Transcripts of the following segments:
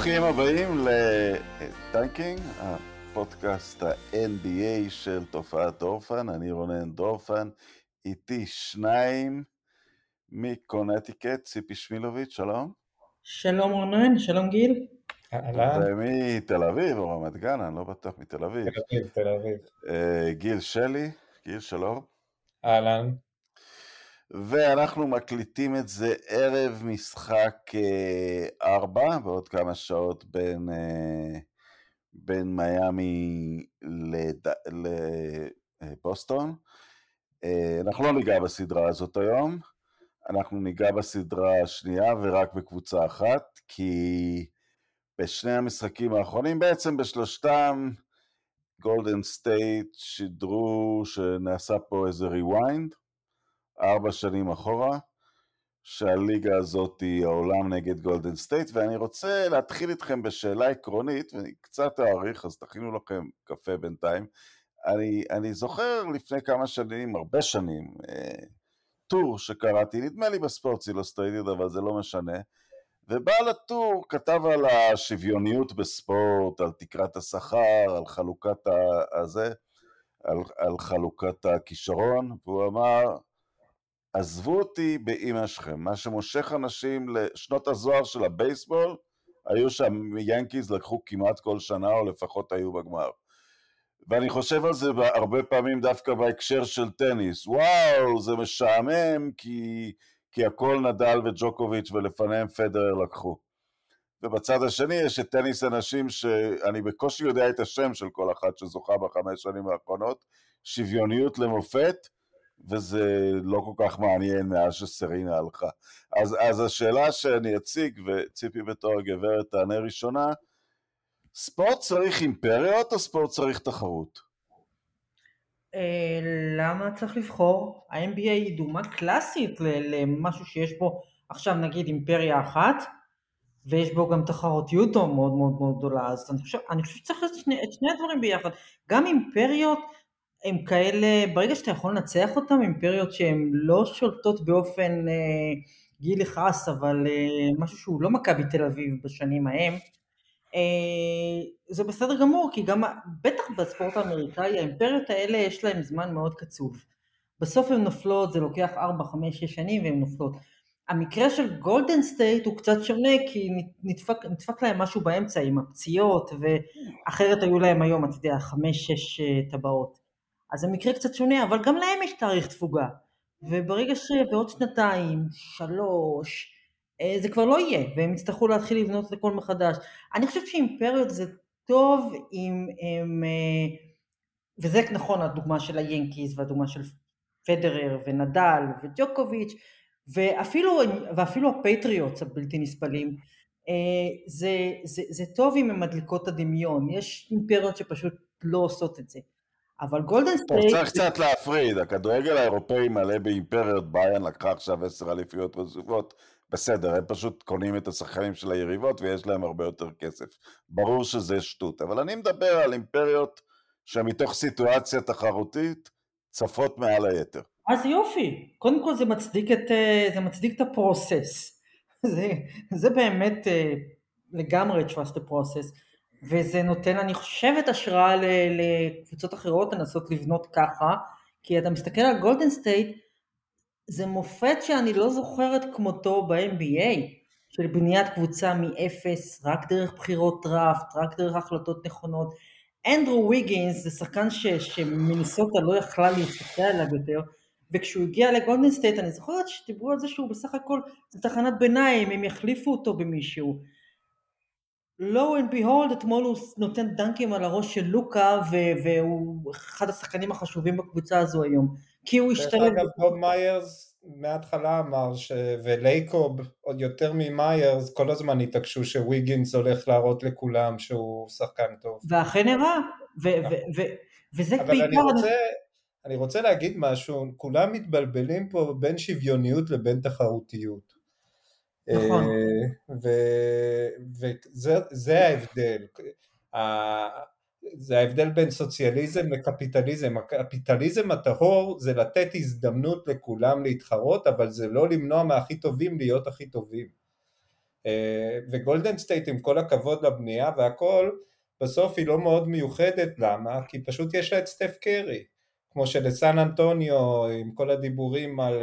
ברוכים הבאים לטנקינג, הפודקאסט ה-NBA של תופעת דורפן. אני רונן דורפן, איתי שניים מקונטיקט, ציפי שמילוביץ', שלום. שלום רונן, שלום גיל. אהלן. ומתל אביב או רמת גן, אני לא בטוח מתל אביב. תל אביב, תל אביב. אה, גיל שלי, גיל שלום. אהלן. ואנחנו מקליטים את זה ערב משחק אה, ארבע, בעוד כמה שעות בין, אה, בין מיאמי לד... לבוסטון. אה, אנחנו לא ניגע בסדרה הזאת היום, אנחנו ניגע בסדרה השנייה ורק בקבוצה אחת, כי בשני המשחקים האחרונים, בעצם בשלושתם, גולדן סטייט שידרו שנעשה פה איזה rewind, ארבע שנים אחורה, שהליגה הזאת היא העולם נגד גולדן סטייט, ואני רוצה להתחיל איתכם בשאלה עקרונית, ואני קצת אאריך, אז תכינו לכם קפה בינתיים. אני, אני זוכר לפני כמה שנים, הרבה שנים, אה, טור שקראתי, נדמה לי בספורט אילוסטרייטד, אבל זה לא משנה, ובעל הטור כתב על השוויוניות בספורט, על תקרת השכר, על חלוקת הזה, על, על חלוקת הכישרון, והוא אמר, עזבו אותי באימא שלכם, מה שמושך אנשים לשנות הזוהר של הבייסבול, היו שם יאנקיז לקחו כמעט כל שנה, או לפחות היו בגמר. ואני חושב על זה הרבה פעמים דווקא בהקשר של טניס. וואו, זה משעמם, כי, כי הכל נדל וג'וקוביץ' ולפניהם פדרר לקחו. ובצד השני יש את טניס אנשים שאני בקושי יודע את השם של כל אחת שזוכה בחמש שנים האחרונות, שוויוניות למופת, וזה לא כל כך מעניין מאז שסרינה הלכה. אז, אז השאלה שאני אציג, וציפי בתור הגברת תענה ראשונה, ספורט צריך אימפריות או ספורט צריך תחרות? אה, למה צריך לבחור? ה-NBA היא דוגמה קלאסית למשהו שיש בו עכשיו נגיד אימפריה אחת, ויש בו גם תחרותיות מאוד מאוד מאוד גדולה, אז אני חושב, אני חושב שצריך את שני, את שני הדברים ביחד, גם אימפריות הם כאלה, ברגע שאתה יכול לנצח אותם, אימפריות שהן לא שולטות באופן אה, גיל לכעס, אבל אה, משהו שהוא לא מכבי תל אביב בשנים ההם, אה, זה בסדר גמור, כי גם, בטח בספורט האמריקאי, האימפריות האלה יש להם זמן מאוד קצוב. בסוף הן נופלות, זה לוקח 4, 5, 6 שנים והן נופלות. המקרה של גולדן סטייט הוא קצת שונה כי נדפק, נדפק להם משהו באמצע עם הפציעות ואחרת היו להם היום, אתה יודע, חמש, שש טבעות. אז זה מקרה קצת שונה, אבל גם להם יש תאריך תפוגה. וברגע שבעוד שנתיים, שלוש, אה, זה כבר לא יהיה, והם יצטרכו להתחיל לבנות את הכל מחדש. אני חושבת שאימפריות זה טוב אם הם, אה, וזה נכון הדוגמה של היאנקיז והדוגמה של פדרר ונדל וג'וקוביץ', ואפילו, ואפילו הפטריוטס הבלתי נסבלים, אה, זה, זה, זה טוב אם הן מדליקות את הדמיון, יש אימפריות שפשוט לא עושות את זה. אבל גולדן סטייט... צריך קצת להפריד, הכדורגל האירופאי מלא באימפריות, באיירן לקחה עכשיו עשר אליפיות רצופות, בסדר, הם פשוט קונים את השחקנים של היריבות ויש להם הרבה יותר כסף. ברור שזה שטות, אבל אני מדבר על אימפריות שמתוך סיטואציה תחרותית צפות מעל היתר. אז יופי, קודם כל זה מצדיק את, אה, זה מצדיק את ה process. זה, זה באמת אה, לגמרי trust the process. וזה נותן, אני חושבת, השראה לקבוצות אחרות לנסות לבנות ככה, כי אתה מסתכל על גולדן סטייט, זה מופת שאני לא זוכרת כמותו ב-NBA, של בניית קבוצה מאפס, רק דרך בחירות דראפט, רק דרך החלטות נכונות. אנדרו ויגינס זה שחקן ש, שמניסוטה לא יכלה להסתכל עליו יותר, וכשהוא הגיע לגולדן סטייט אני זוכרת שדיברו על זה שהוא בסך הכל, זה תחנת ביניים, הם יחליפו אותו במישהו. lo and behold, אתמול הוא נותן דנקים על הראש של לוקה והוא אחד השחקנים החשובים בקבוצה הזו היום כי הוא השתלב... דרך אגב בוב מיירס מההתחלה אמר ש... ולייקוב עוד יותר ממיירס כל הזמן התעקשו שוויגינס הולך להראות לכולם שהוא שחקן טוב. ואכן הראה. ו... וזה אבל בעיקר... אני רוצה, אני רוצה להגיד משהו, כולם מתבלבלים פה בין שוויוניות לבין תחרותיות. נכון. וזה ההבדל. זה ההבדל בין סוציאליזם לקפיטליזם. הקפיטליזם הטהור זה לתת הזדמנות לכולם להתחרות, אבל זה לא למנוע מהכי טובים להיות הכי טובים. וגולדן סטייט עם כל הכבוד לבנייה והכל, בסוף היא לא מאוד מיוחדת, למה? כי פשוט יש לה את סטף קרי, כמו שלסן אנטוניו עם כל הדיבורים על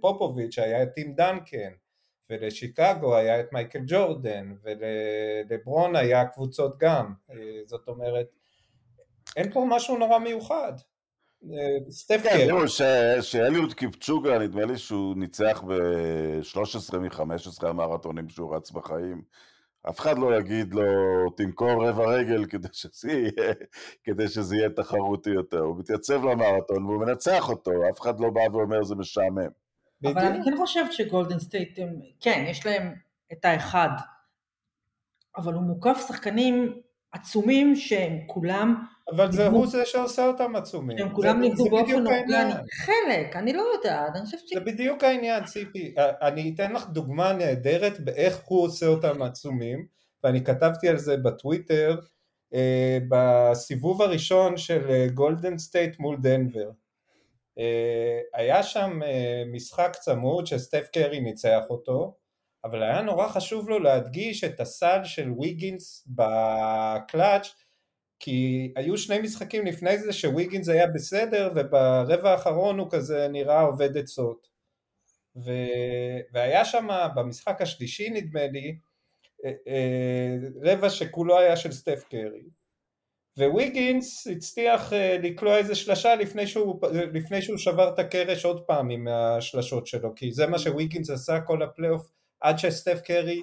פופוביץ' היה את טים דנקן, ולשיקגו היה את מייקל ג'ורדן, ולברון היה קבוצות גם, זאת אומרת, אין פה משהו נורא מיוחד. סטף כן. תראו, שאליוט קיפצ'וגה, נדמה לי שהוא ניצח ב-13 מ-15 המרתונים שהוא רץ בחיים. אף אחד לא יגיד לו, תמכור רבע רגל כדי שזה יהיה, כדי שזה יהיה תחרותי יותר. הוא מתייצב למרתון והוא מנצח אותו, אף אחד לא בא ואומר זה משעמם. אבל אני כן חושבת שגולדן סטייט, כן, יש להם את האחד, אבל הוא מוקף שחקנים עצומים שהם כולם... אבל זה הוא זה שעושה אותם עצומים. הם כולם נגדלו באופן אורגני. חלק, אני לא יודעת, אני חושבת ש... זה בדיוק העניין, ציפי. אני אתן לך דוגמה נהדרת באיך הוא עושה אותם עצומים, ואני כתבתי על זה בטוויטר, אה, בסיבוב הראשון של גולדן סטייט מול דנבר. אה, היה שם אה, משחק צמוד שסטף קרי ניצח אותו, אבל היה נורא חשוב לו להדגיש את הסל של ויגינס בקלאץ' כי היו שני משחקים לפני זה שוויגינס היה בסדר וברבע האחרון הוא כזה נראה אובד עצות. ו... והיה שם במשחק השלישי נדמה לי אה, רבע שכולו היה של סטף קרי וויגינס הצליח אה, לקלוע איזה שלשה לפני שהוא, לפני שהוא שבר את הקרש עוד פעם עם השלשות שלו כי זה מה שוויגינס עשה כל הפלייאוף עד שסטף קרי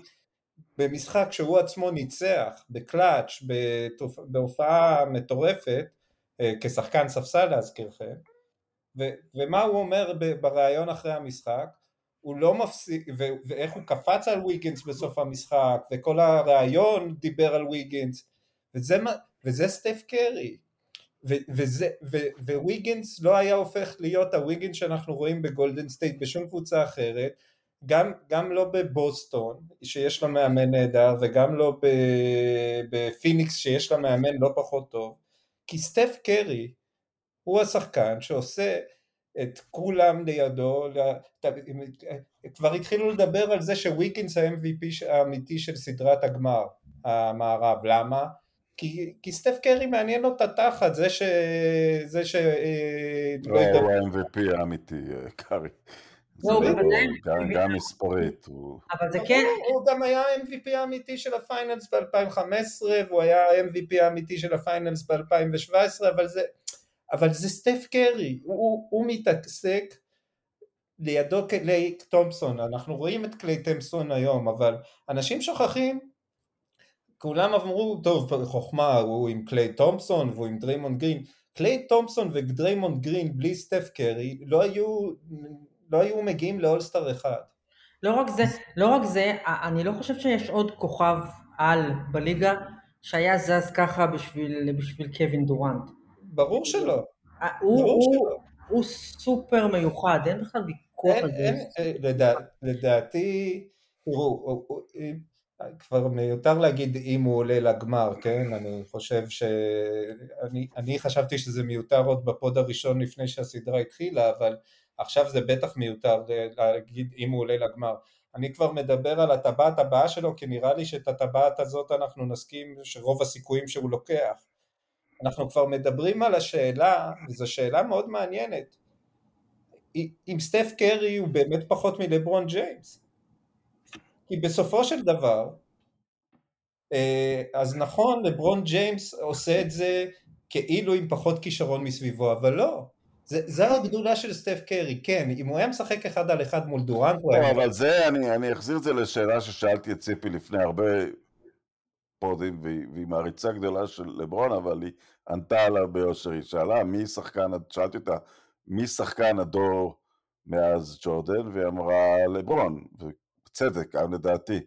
במשחק שהוא עצמו ניצח בקלאץ' בהופעה מטורפת אה, כשחקן ספסל להזכירכם ומה הוא אומר בריאיון אחרי המשחק? הוא לא מפסיק, ואיך הוא קפץ על ויגינס בסוף המשחק, וכל הריאיון דיבר על ויגינס, וזה, וזה סטף קרי, וויגינס לא היה הופך להיות הוויגינס שאנחנו רואים בגולדן סטייט בשום קבוצה אחרת, גם, גם לא בבוסטון שיש לה מאמן נהדר וגם לא בפיניקס שיש לה מאמן לא פחות טוב כי סטף קרי הוא השחקן שעושה את כולם לידו, כבר התחילו לדבר על זה שוויקינס ה-MVP האמיתי של סדרת הגמר המערב, למה? כי, כי סטף קרי מעניין אותה תחת, זה ש... זה ש... אה, לא, הוא ה-MVP האמיתי, אה, קרי. לא, גם מספרית. אבל זה כן... הוא גם היה MVP האמיתי של ה finals ב-2015, והוא היה MVP האמיתי של ה finals ב-2017, אבל זה... אבל זה סטף קרי, הוא, הוא מתעסק לידו קליי תומפסון, אנחנו רואים את קליי תומפסון היום, אבל אנשים שוכחים, כולם אמרו, טוב, חוכמה, הוא עם קליי תומפסון והוא עם דריימונד גרין, קליי תומפסון ודריימונד גרין בלי סטף קרי לא היו לא היו מגיעים לאולסטאר אחד. לא רק זה, לא רק זה, אני לא חושב שיש עוד כוכב על בליגה שהיה זז ככה בשביל, בשביל קווין דורנט. ברור שלא. הוא, ברור הוא, שלא. הוא סופר מיוחד, אין בכלל ויכוח על זה. אה, לדע, לדעתי, תראו, כבר מיותר להגיד אם הוא עולה לגמר, כן? אני חושב ש... אני, אני חשבתי שזה מיותר עוד בפוד הראשון לפני שהסדרה התחילה, אבל עכשיו זה בטח מיותר להגיד אם הוא עולה לגמר. אני כבר מדבר על הטבעת הבאה שלו, כי נראה לי שאת הטבעת הזאת אנחנו נסכים שרוב הסיכויים שהוא לוקח. אנחנו כבר מדברים על השאלה, וזו שאלה מאוד מעניינת, אם סטף קרי הוא באמת פחות מלברון ג'יימס. כי בסופו של דבר, אה, אז נכון, לברון ג'יימס עושה את זה כאילו עם פחות כישרון מסביבו, אבל לא. זה, זה הגדולה של סטף קרי, כן, אם הוא היה משחק אחד על אחד מול דורנט, הוא היה... אבל זה, אני, אני אחזיר את זה לשאלה ששאלתי את ציפי לפני הרבה פודים, והיא מעריצה גדולה של לברון, אבל היא ענתה עליו ביושר, היא שאלה מי שחקן, שאלתי אותה, מי שחקן הדור מאז ג'ורדן, והיא אמרה לברון, ובצדק, גם לדעתי.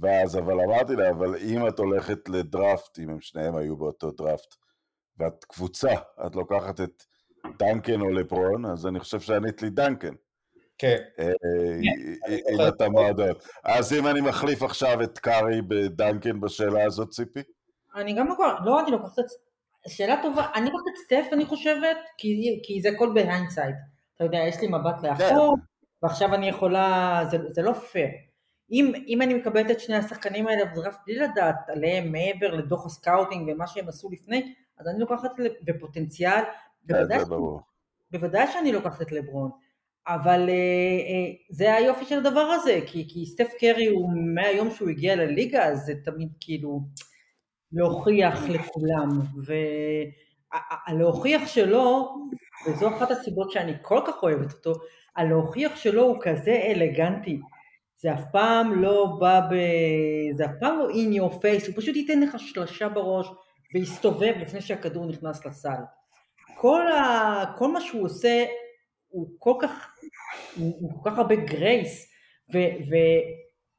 ואז, אבל אמרתי לה, אבל אם את הולכת לדראפט, אם הם שניהם היו באותו דראפט, ואת קבוצה, את לוקחת את דנקן או לברון, אז אני חושב שענית לי דנקן. כן. אם אתה מועדון. אז אם אני מחליף עכשיו את קרי בדנקן בשאלה הזאת, ציפי? אני גם לא אני לוקחת את... שאלה טובה, אני לוקחת את סטף, אני חושבת, כי זה הכל בהיינדסייד. אתה יודע, יש לי מבט לאחור, ועכשיו אני יכולה, זה לא פייר. אם, אם אני מקבלת את שני השחקנים האלה בדראפט בלי לדעת עליהם מעבר לדוח ה scouting ומה שהם עשו לפני, אז אני לוקחת בפוטנציאל, בוודאי, זה ברור. בוודאי שאני לוקחת את לברון, אבל אה, אה, זה היופי של הדבר הזה, כי, כי סטף קרי הוא מהיום שהוא הגיע לליגה, זה תמיד כאילו להוכיח לכולם, והלהוכיח שלו, וזו אחת הסיבות שאני כל כך אוהבת אותו, הלהוכיח שלו הוא כזה אלגנטי, זה אף פעם לא בא ב... זה אף פעם לא in your face, הוא פשוט ייתן לך שלושה בראש ויסתובב לפני שהכדור נכנס לסל. כל, ה... כל מה שהוא עושה הוא כל כך, הוא, כל כך הרבה גרייס,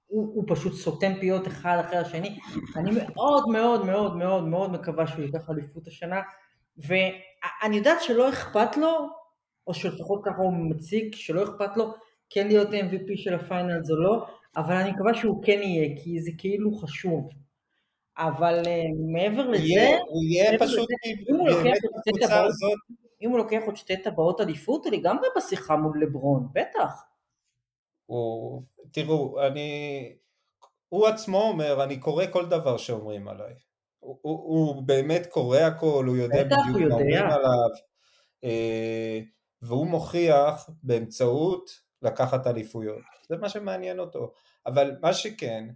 והוא פשוט סותם פיות אחד אחרי השני. אני מאוד מאוד מאוד מאוד מאוד מקווה שהוא ייקח אליפות השנה, ואני יודעת שלא אכפת לו, או שלפחות ככה הוא מציג, שלא אכפת לו כן להיות MVP של הפיינלס או לא, אבל אני מקווה שהוא כן יהיה, כי זה כאילו חשוב. אבל uh, מעבר לזה, יהיה פשוט אם הוא לוקח עוד שתי טבעות עדיפות, הוא לגמרי בשיחה מול לברון, בטח. תראו, אני, הוא עצמו אומר, אני קורא כל דבר שאומרים עליי. הוא, הוא, הוא באמת קורא הכל, הוא יודע בדיוק מה אומרים עליו, אה, והוא מוכיח באמצעות לקחת אליפויות. זה מה שמעניין אותו. אבל מה שכן,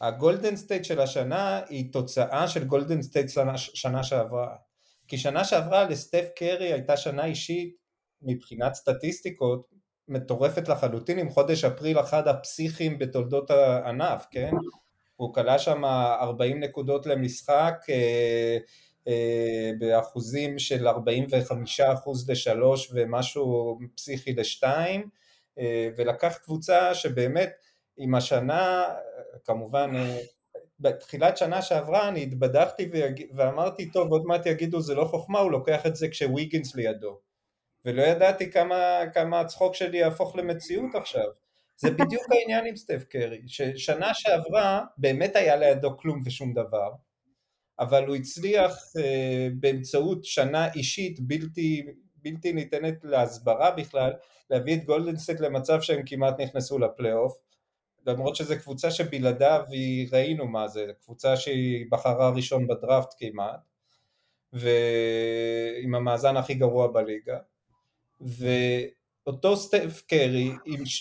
הגולדן סטייט של השנה היא תוצאה של גולדן סטייט שנה, שעברה. כי שנה שעברה לסטף קרי הייתה שנה אישית מבחינת סטטיסטיקות מטורפת לחלוטין עם חודש אפריל אחד הפסיכיים בתולדות הענף, כן? הוא כלה שם 40 נקודות למשחק אה, באחוזים של 45 אחוז לשלוש ומשהו פסיכי לשתיים אה, ולקח קבוצה שבאמת עם השנה, כמובן אה, בתחילת שנה שעברה אני התבדחתי ואמרתי טוב עוד מעט יגידו זה לא חוכמה הוא לוקח את זה כשוויגינס לידו. ולא ידעתי כמה, כמה הצחוק שלי יהפוך למציאות עכשיו. זה בדיוק העניין עם סטף קרי ששנה שעברה באמת היה לידו כלום ושום דבר אבל הוא הצליח uh, באמצעות שנה אישית בלתי, בלתי ניתנת להסברה בכלל להביא את גולדנסט למצב שהם כמעט נכנסו לפלייאוף למרות שזו קבוצה שבלעדיו ראינו מה זה, קבוצה שהיא בחרה ראשון בדראפט כמעט, ועם המאזן הכי גרוע בליגה, ואותו סטף קרי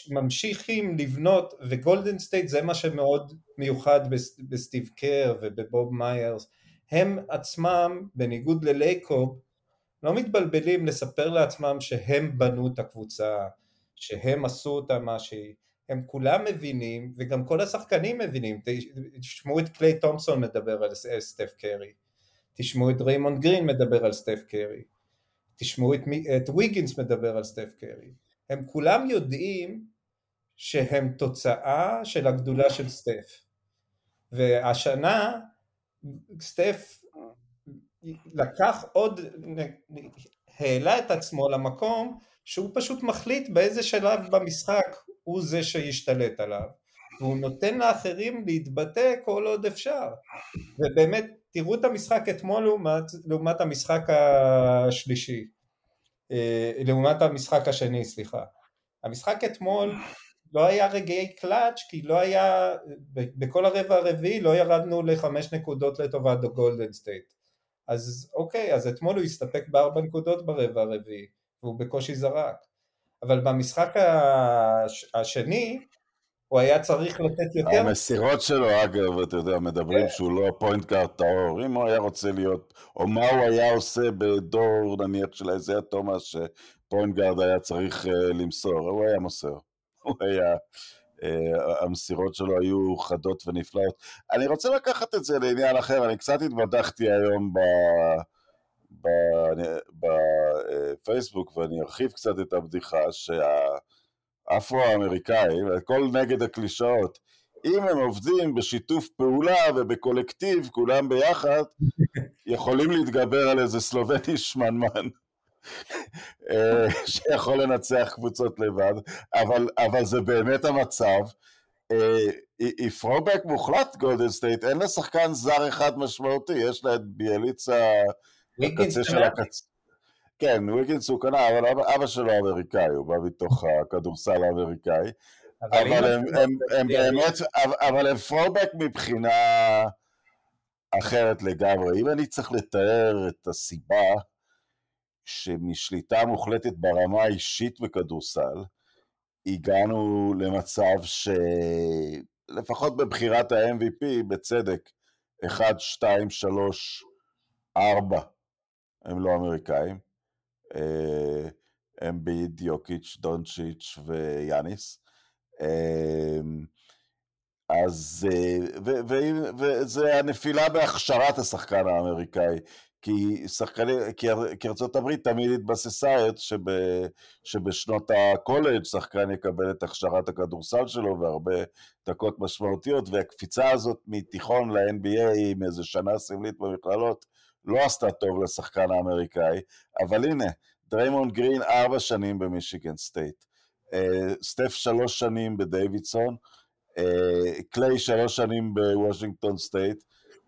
ממשיכים לבנות, וגולדן סטייט זה מה שמאוד מיוחד בסטיב קר ובבוב מיירס, הם עצמם, בניגוד ללייקוב, לא מתבלבלים לספר לעצמם שהם בנו את הקבוצה, שהם עשו אותה מה שהיא, הם כולם מבינים, וגם כל השחקנים מבינים, תשמעו את קליי תומפסון מדבר על סטף קרי, תשמעו את דריימונד גרין מדבר על סטף קרי, תשמעו את, את ויגינס מדבר על סטף קרי, הם כולם יודעים שהם תוצאה של הגדולה של סטף, והשנה סטף לקח עוד, העלה את עצמו למקום שהוא פשוט מחליט באיזה שלב במשחק הוא זה שישתלט עליו, והוא נותן לאחרים להתבטא כל עוד אפשר. ובאמת, תראו את המשחק אתמול לעומת, לעומת המשחק השלישי, אה, לעומת המשחק השני, סליחה. המשחק אתמול לא היה רגעי קלאץ' כי לא היה, בכל הרבע הרביעי לא ירדנו לחמש נקודות לטובת הגולדן סטייט. אז אוקיי, אז אתמול הוא הסתפק בארבע נקודות ברבע הרביעי, והוא בקושי זרק. אבל במשחק השני הוא היה צריך לתת יותר. המסירות שלו, אגב, אתה יודע, מדברים שהוא לא point guard טהור. אם הוא היה רוצה להיות, או מה הוא היה עושה בדור, נניח, של איזיה תומאס, ש point guard היה צריך אה, למסור, הוא היה מוסר. הוא היה... אה, המסירות שלו היו חדות ונפלאות. אני רוצה לקחת את זה לעניין אחר, אני קצת התבדחתי היום ב... בפייסבוק, ואני ארחיב קצת את הבדיחה, שהאפרו-אמריקאים, הכל נגד הקלישאות, אם הם עובדים בשיתוף פעולה ובקולקטיב, כולם ביחד, יכולים להתגבר על איזה סלובני שמנמן. אה, שיכול לנצח קבוצות לבד, אבל, אבל זה באמת המצב. היא throwback מוחלט גולדן סטייט, אין לה שחקן זר אחד משמעותי, יש לה את ביאליצה בקצה של הקצה. כן, ויגינס הוא קנדי, אבל אבא, אבא שלו אמריקאי, הוא בא מתוך הכדורסל האמריקאי. אבל הם, הם, הם באמת, אבל הם throwback מבחינה אחרת לגמרי. אם אני צריך לתאר את הסיבה שמשליטה מוחלטת ברמה האישית בכדורסל, הגענו למצב שלפחות בבחירת ה-MVP, בצדק, 1, 2, 3, 4 הם לא אמריקאים. אמביד, יוקיץ', דונצ'יץ' ויאניס. אמ, אז, וזה הנפילה בהכשרת השחקן האמריקאי, כי שחקנים, כי ארצות הברית תמיד התבססה שב, שבשנות הקולג' שחקן יקבל את הכשרת הכדורסל שלו והרבה דקות משמעותיות, והקפיצה הזאת מתיכון ל-NBA עם איזה שנה סמלית במכללות לא עשתה טוב לשחקן האמריקאי, אבל הנה, דריימונד גרין ארבע שנים במישיגן סטייט, אה, סטף שלוש שנים בדייווידסון, אה, קליי שלוש שנים בוושינגטון סטייט,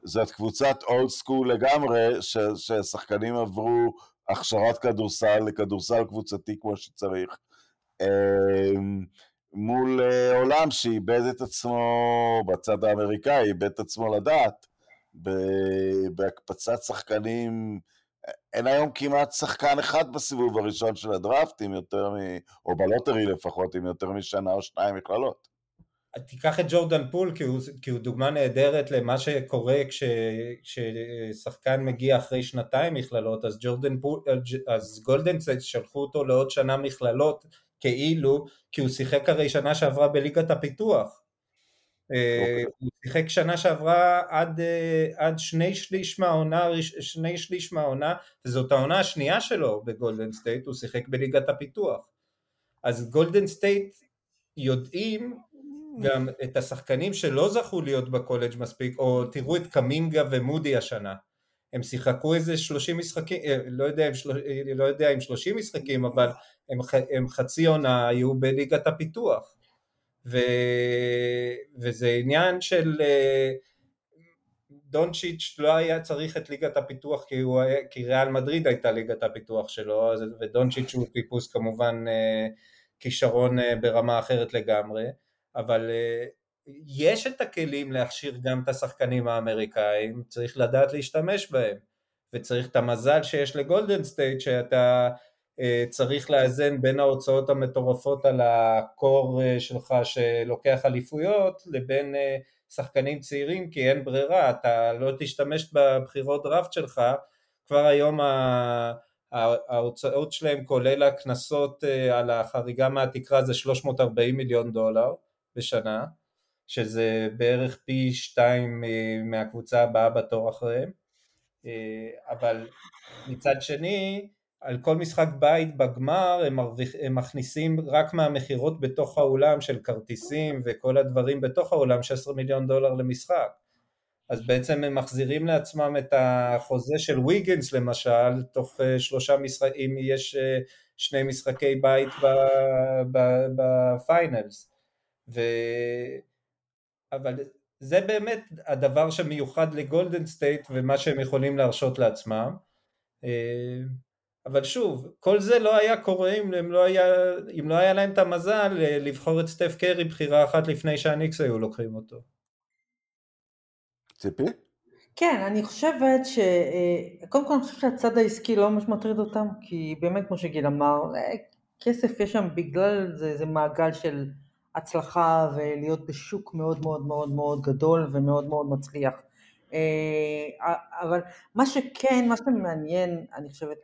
זאת קבוצת old school לגמרי, ששחקנים עברו הכשרת כדורסל לכדורסל קבוצתי כמו שצריך. אה, מול עולם שאיבד את עצמו, בצד האמריקאי, איבד את עצמו לדעת, בהקפצת שחקנים אין היום כמעט שחקן אחד בסיבוב הראשון של הדראפט, יותר מ... או ב lottery לפחות, עם יותר משנה או שניים מכללות. תיקח את ג'ורדן פול כי הוא, כי הוא דוגמה נהדרת למה שקורה כש, כששחקן מגיע אחרי שנתיים מכללות, אז ג'ורדן פול, אז גולדן סטייט שלחו אותו לעוד שנה מכללות כאילו, כי הוא שיחק הרי שנה שעברה בליגת הפיתוח. אה, אוקיי. הוא שיחק שנה שעברה עד, אה, עד שני שליש מהעונה, שני שליש מהעונה, וזאת העונה השנייה שלו בגולדן סטייט, הוא שיחק בליגת הפיתוח. אז גולדן סטייט יודעים גם את השחקנים שלא זכו להיות בקולג' מספיק, או תראו את קמינגה ומודי השנה. הם שיחקו איזה 30 משחקים, אה, לא יודע, לא יודע אם 30 משחקים, אבל הם, הם חצי עונה היו בליגת הפיתוח. ו... וזה עניין של אה, דונצ'יץ' לא היה צריך את ליגת הפיתוח כי, הוא כי ריאל מדריד הייתה ליגת הפיתוח שלו ודונצ'יץ' הוא טיפוס כמובן אה, כישרון אה, ברמה אחרת לגמרי אבל יש את הכלים להכשיר גם את השחקנים האמריקאים צריך לדעת להשתמש בהם וצריך את המזל שיש לגולדן סטייט שאתה אה, צריך לאזן בין ההוצאות המטורפות על ה core אה, שלך שלוקח אליפויות לבין אה, שחקנים צעירים כי אין ברירה, אתה לא תשתמש בבחירות דראפט שלך, כבר היום ההוצאות שלהם כולל הקנסות על החריגה מהתקרה זה 340 מיליון דולר בשנה, שזה בערך פי שתיים מהקבוצה הבאה בתור אחריהם, אבל מצד שני על כל משחק בית בגמר הם, מרוויח, הם מכניסים רק מהמכירות בתוך האולם של כרטיסים וכל הדברים בתוך האולם 16 מיליון דולר למשחק. אז בעצם הם מחזירים לעצמם את החוזה של ויגינס למשל תוך אה, שלושה משחקים, אם יש אה, שני משחקי בית ב finals ו... אבל זה באמת הדבר שמיוחד לגולדן סטייט ומה שהם יכולים להרשות לעצמם אה, אבל שוב, כל זה לא היה קורה אם לא היה, אם לא היה להם את המזל אה, לבחור את סטף קרי בחירה אחת לפני שהניקס היו לוקחים אותו. ציפי? כן, אני חושבת ש... אה, קודם כל אני חושבת שהצד העסקי לא ממש מטריד אותם, כי באמת כמו שגיל אמר, כסף יש שם בגלל זה, זה מעגל של הצלחה ולהיות בשוק מאוד מאוד מאוד מאוד גדול ומאוד מאוד מצליח. אבל מה שכן, מה שמעניין, אני חושבת,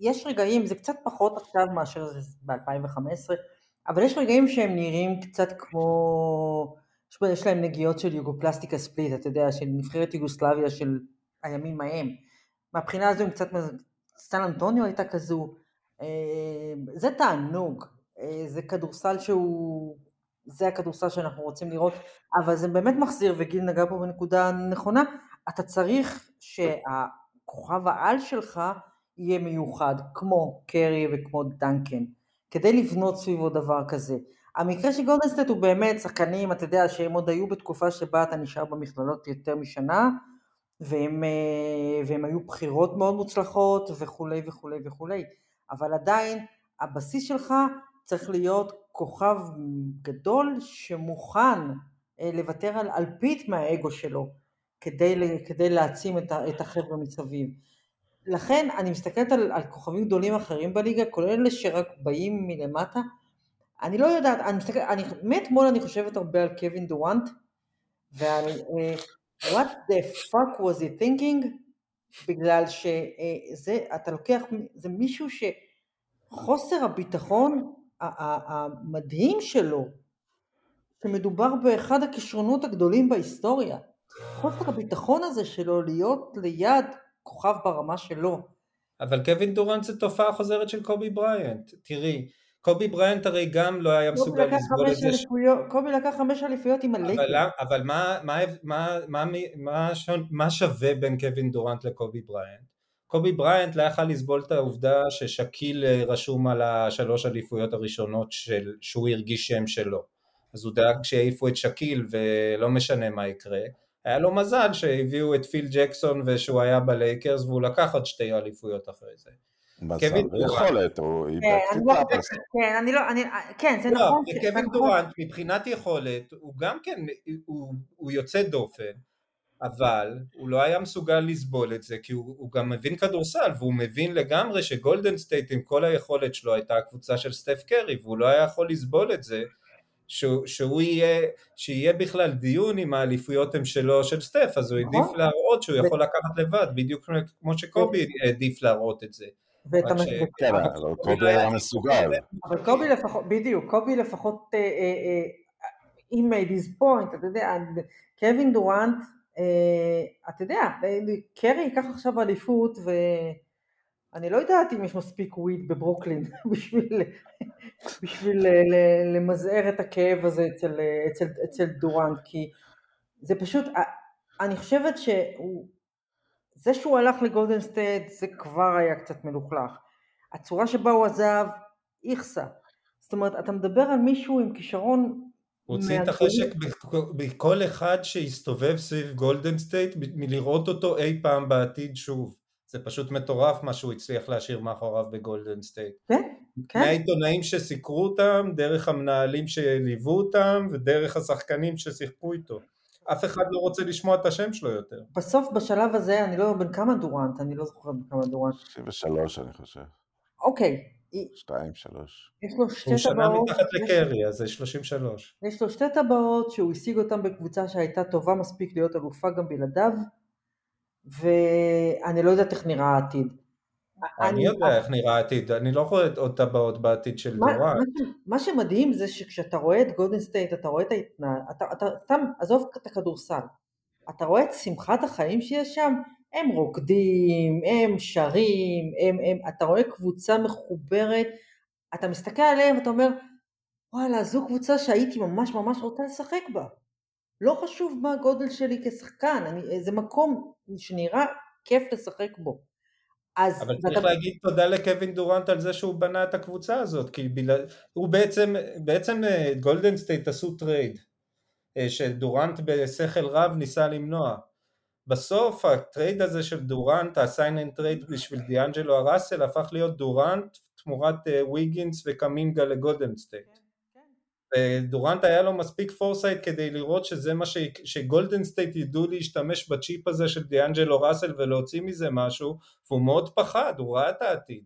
יש רגעים, זה קצת פחות עכשיו מאשר זה ב-2015, אבל יש רגעים שהם נראים קצת כמו, יש להם נגיעות של יוגופלסטיקה ספליט, אתה יודע, של נבחרת יוגוסלביה של הימים ההם. מהבחינה הזו הם קצת, סטן אנטוניו הייתה כזו, אה, זה תענוג, אה, זה כדורסל שהוא, זה הכדורסל שאנחנו רוצים לראות, אבל זה באמת מחזיר, וגיל נגע פה בנקודה נכונה, אתה צריך שהכוכב העל שלך יהיה מיוחד, כמו קרי וכמו דנקן, כדי לבנות סביבו דבר כזה. המקרה של גולדן סטייט הוא באמת שחקנים, אתה יודע, שהם עוד היו בתקופה שבה אתה נשאר במכללות יותר משנה, והם, אה, והם היו בחירות מאוד מוצלחות וכולי וכולי וכולי, אבל עדיין הבסיס שלך צריך להיות כוכב גדול שמוכן אה, לוותר על אלפית מהאגו שלו כדי, כדי להעצים את, את החבר'ה מסביב. לכן אני מסתכלת על, על כוכבים גדולים אחרים בליגה, כולל אלה שרק באים מלמטה. אני לא יודעת, אני מסתכלת, אני, מאתמול אני חושבת הרבה על קווין דורנט, ועל uh, what the fuck was he thinking, בגלל שזה, uh, אתה לוקח, זה מישהו שחוסר הביטחון המדהים שלו, שמדובר באחד הכישרונות הגדולים בהיסטוריה, חוסר הביטחון הזה שלו להיות ליד כוכב ברמה שלו. אבל קווין דורנט זה תופעה חוזרת של קובי בריינט, תראי, קובי בריינט הרי גם לא היה מסוגל לסבול את זה. קובי לקח חמש אליפויות עם הלייקרס. אבל, אבל מה, מה, מה, מה, מה, מה שווה בין קווין דורנט לקובי בריינט? קובי בריינט לא יכל לסבול את העובדה ששקיל אה, רשום על השלוש אליפויות הראשונות של, שהוא הרגיש שם שלו. אז הוא דאג שיעיפו את שקיל ולא משנה מה יקרה. היה לו מזל שהביאו את פיל ג'קסון ושהוא היה בלייקרס והוא לקח עוד שתי אליפויות אחרי זה. מזל ויכולת, הוא איבד טיפה. כן, אני לא, אני, כן, זה לא, נכון. קווין דורנט מבחינת יכולת, הוא גם כן, הוא יוצא דופן, אבל הוא לא היה מסוגל לסבול את זה, כי הוא, הוא גם מבין כדורסל, והוא מבין לגמרי שגולדן סטייט עם כל היכולת שלו הייתה הקבוצה של סטף קרי, והוא לא היה יכול לסבול את זה, שהוא, שהוא יהיה, שיהיה בכלל דיון אם האליפויות הן שלו של סטף, אז הוא העדיף נכון. להראות שהוא יכול לקחת לבד, בדיוק כמו שקובי העדיף להראות את זה. ואת המ... כן, אבל קובי היה מסוגל. אבל קובי לפחות, בדיוק, קובי לפחות, he made his point, אתה יודע, קווין דורנט, אתה יודע, קרי ייקח עכשיו אליפות ואני לא יודעת אם יש מספיק וויד בברוקלין בשביל, בשביל למזער את הכאב הזה אצל, אצל, אצל דורנט, כי זה פשוט, אני חושבת שהוא זה שהוא הלך לגולדן סטייט זה כבר היה קצת מלוכלך. הצורה שבה הוא עזב, איכסה. זאת אומרת, אתה מדבר על מישהו עם כישרון... הוציא את החשק בכל אחד שהסתובב סביב גולדן סטייט מלראות אותו אי פעם בעתיד שוב. זה פשוט מטורף מה שהוא הצליח להשאיר מאחוריו בגולדן סטייט. כן, כן. מהעיתונאים שסיקרו אותם, דרך המנהלים שליוו אותם ודרך השחקנים ששיחקו איתו. אף אחד לא רוצה לשמוע את השם שלו יותר. בסוף בשלב הזה, אני לא יודע בן כמה דורנט, אני לא זוכר בן כמה דורנט. 63 אני חושב. אוקיי. 2, 3. יש לו שתי טבעות. הוא שנה מתחת לקרי, אז זה 33. יש לו שתי טבעות שהוא השיג אותן בקבוצה שהייתה טובה מספיק להיות אלופה גם בלעדיו, ואני לא יודעת איך נראה העתיד. אני יודע איך נראה העתיד, אני לא רואה עוד טבעות בעתיד של דורנט. מה שמדהים זה שכשאתה רואה את גולדן סטייט, אתה רואה את ההתנהל, אתה סתם, עזוב את הכדורסל, אתה רואה את שמחת החיים שיש שם, הם רוקדים, הם שרים, הם, הם, אתה רואה קבוצה מחוברת, אתה מסתכל עליהם ואתה אומר, וואלה, זו קבוצה שהייתי ממש ממש רוצה לשחק בה. לא חשוב מה הגודל שלי כשחקן, אני, זה מקום שנראה כיף לשחק בו. אז אבל צריך ואתה... להגיד תודה לקווין דורנט על זה שהוא בנה את הקבוצה הזאת, כי ביל... הוא בעצם, בעצם גולדן אה, סטייט עשו trade, אה, שדורנט בשכל רב ניסה למנוע. בסוף ה trade הזה של דורנט, ה sign and trade בשביל דיאנג'לו ראסל, הפך להיות דורנט תמורת ויגינס אה, וקמינגה לגולדן סטייט. ודורנט היה לו מספיק foresight כדי לראות שזה מה ש... שגולדן סטייט ידעו להשתמש בצ'יפ הזה של דיאנג'לו ראסל ולהוציא מזה משהו והוא מאוד פחד, הוא ראה את העתיד.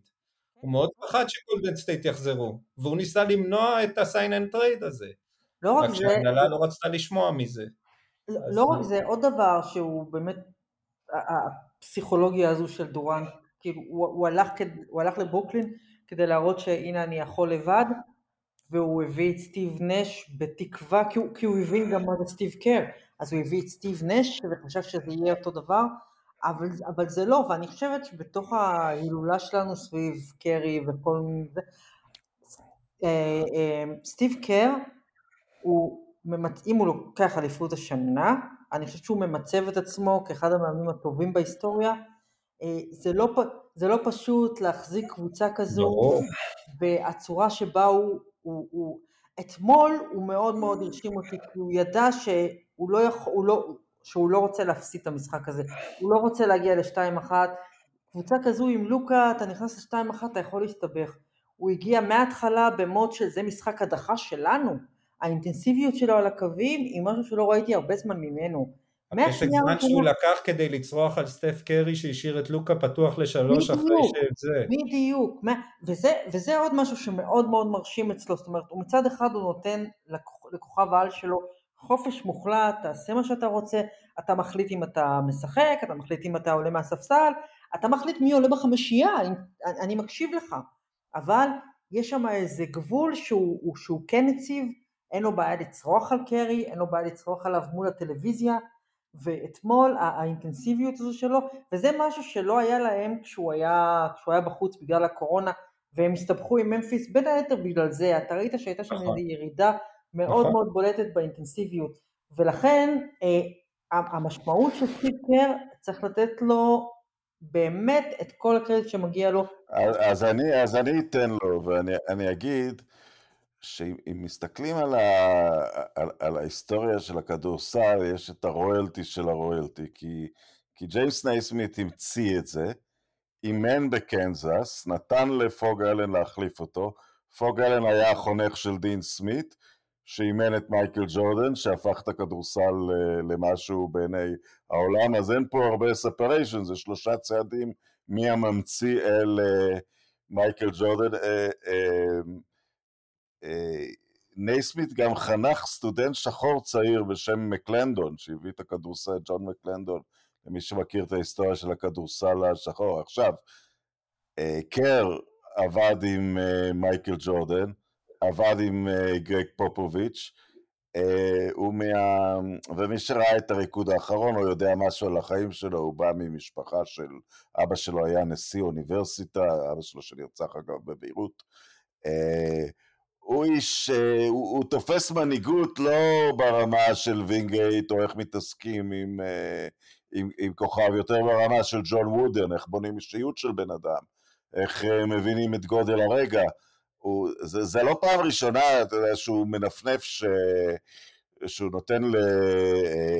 הוא מאוד פחד שגולדן סטייט יחזרו והוא ניסה למנוע את ה sign and trade הזה. לא רק זה... רק שהנהלה לא רצתה לשמוע מזה לא, רק זה, עוד דבר שהוא באמת הפסיכולוגיה הזו של דורנט כאילו הוא, הוא, הלך, הוא הלך לברוקלין כדי להראות שהנה אני יכול לבד והוא הביא את סטיב נש בתקווה, כי הוא, כי הוא הבין גם מה זה סטיב קר, אז הוא הביא את סטיב נש וחשב שזה יהיה אותו דבר, אבל, אבל זה לא, ואני חושבת שבתוך ההילולה שלנו סביב קרי וכל זה, אה, אה, סטיב קר, הוא, אם הוא לוקח אליפות השנה, אני חושבת שהוא ממצב את עצמו כאחד המאמנים הטובים בהיסטוריה, אה, זה לא, זה לא פשוט להחזיק קבוצה כזו, והצורה שבה הוא הוא, הוא, אתמול הוא מאוד מאוד הרשים אותי, כי הוא ידע שהוא לא, יכול, הוא לא, שהוא לא רוצה להפסיד את המשחק הזה, הוא לא רוצה להגיע לשתיים אחת, קבוצה כזו עם לוקה, אתה נכנס לשתיים אחת, אתה יכול להסתבך. הוא הגיע מההתחלה במוד שזה משחק הדחה שלנו. האינטנסיביות שלו על הקווים היא משהו שלא ראיתי הרבה זמן ממנו. הפסק זמן שהוא לקח כדי לצרוח על סטף קרי שהשאיר את לוקה פתוח לשלוש אחרי שזה. בדיוק, וזה, וזה עוד משהו שמאוד מאוד מרשים אצלו, זאת אומרת, הוא מצד אחד הוא נותן לכוכב העל שלו חופש מוחלט, תעשה מה שאתה רוצה, אתה מחליט אם אתה משחק, אתה מחליט אם אתה עולה מהספסל, אתה מחליט מי עולה בחמישייה, אני, אני מקשיב לך, אבל יש שם איזה גבול שהוא, שהוא כן הציב, אין לו בעיה לצרוח על קרי, אין לו בעיה לצרוח עליו מול הטלוויזיה, ואתמול האינטנסיביות הזו שלו, וזה משהו שלא היה להם כשהוא היה, כשהוא היה בחוץ בגלל הקורונה, והם הסתבכו עם ממפיס בין היתר בגלל זה, אתה ראית שהייתה שם נכון. איזו ירידה מאוד נכון. מאוד בולטת באינטנסיביות, ולכן אה, המשמעות של סטיב קר צריך לתת לו באמת את כל הקרדיט שמגיע לו. אז, אז, אני, אז אני אתן לו, ואני אגיד, שאם מסתכלים על, ה, על, על ההיסטוריה של הכדורסל, יש את הרויאלטי של הרויאלטי, כי, כי ג'יימס נייסמית המציא את זה, אימן בקנזס, נתן לפוג אלן להחליף אותו, פוג אלן היה החונך של דין סמית, שאימן את מייקל ג'ורדן, שהפך את הכדורסל למשהו בעיני העולם, אז אין פה הרבה ספריישן, זה שלושה צעדים מהממציא אל אה, מייקל ג'ורדן. אה, אה, נייסמית גם חנך סטודנט שחור צעיר בשם מקלנדון, שהביא את הכדורסל, ג'ון מקלנדון, למי שמכיר את ההיסטוריה של הכדורסל השחור. עכשיו, קר עבד עם מייקל ג'ורדן, עבד עם גרג פופוביץ', הוא מה... ומי שראה את הריקוד האחרון, הוא יודע משהו על החיים שלו, הוא בא ממשפחה של... אבא שלו היה נשיא אוניברסיטה, אבא שלו שנרצח אגב בביירות. הוא איש, אה, הוא, הוא תופס מנהיגות לא ברמה של וינגייט או איך מתעסקים עם, אה, עם, עם כוכב, יותר ברמה של ג'ון וודרן, איך בונים אישיות של בן אדם, איך אה, מבינים את גודל הרגע. הוא, זה, זה לא פעם ראשונה, אתה יודע, שהוא מנפנף ש... שהוא נותן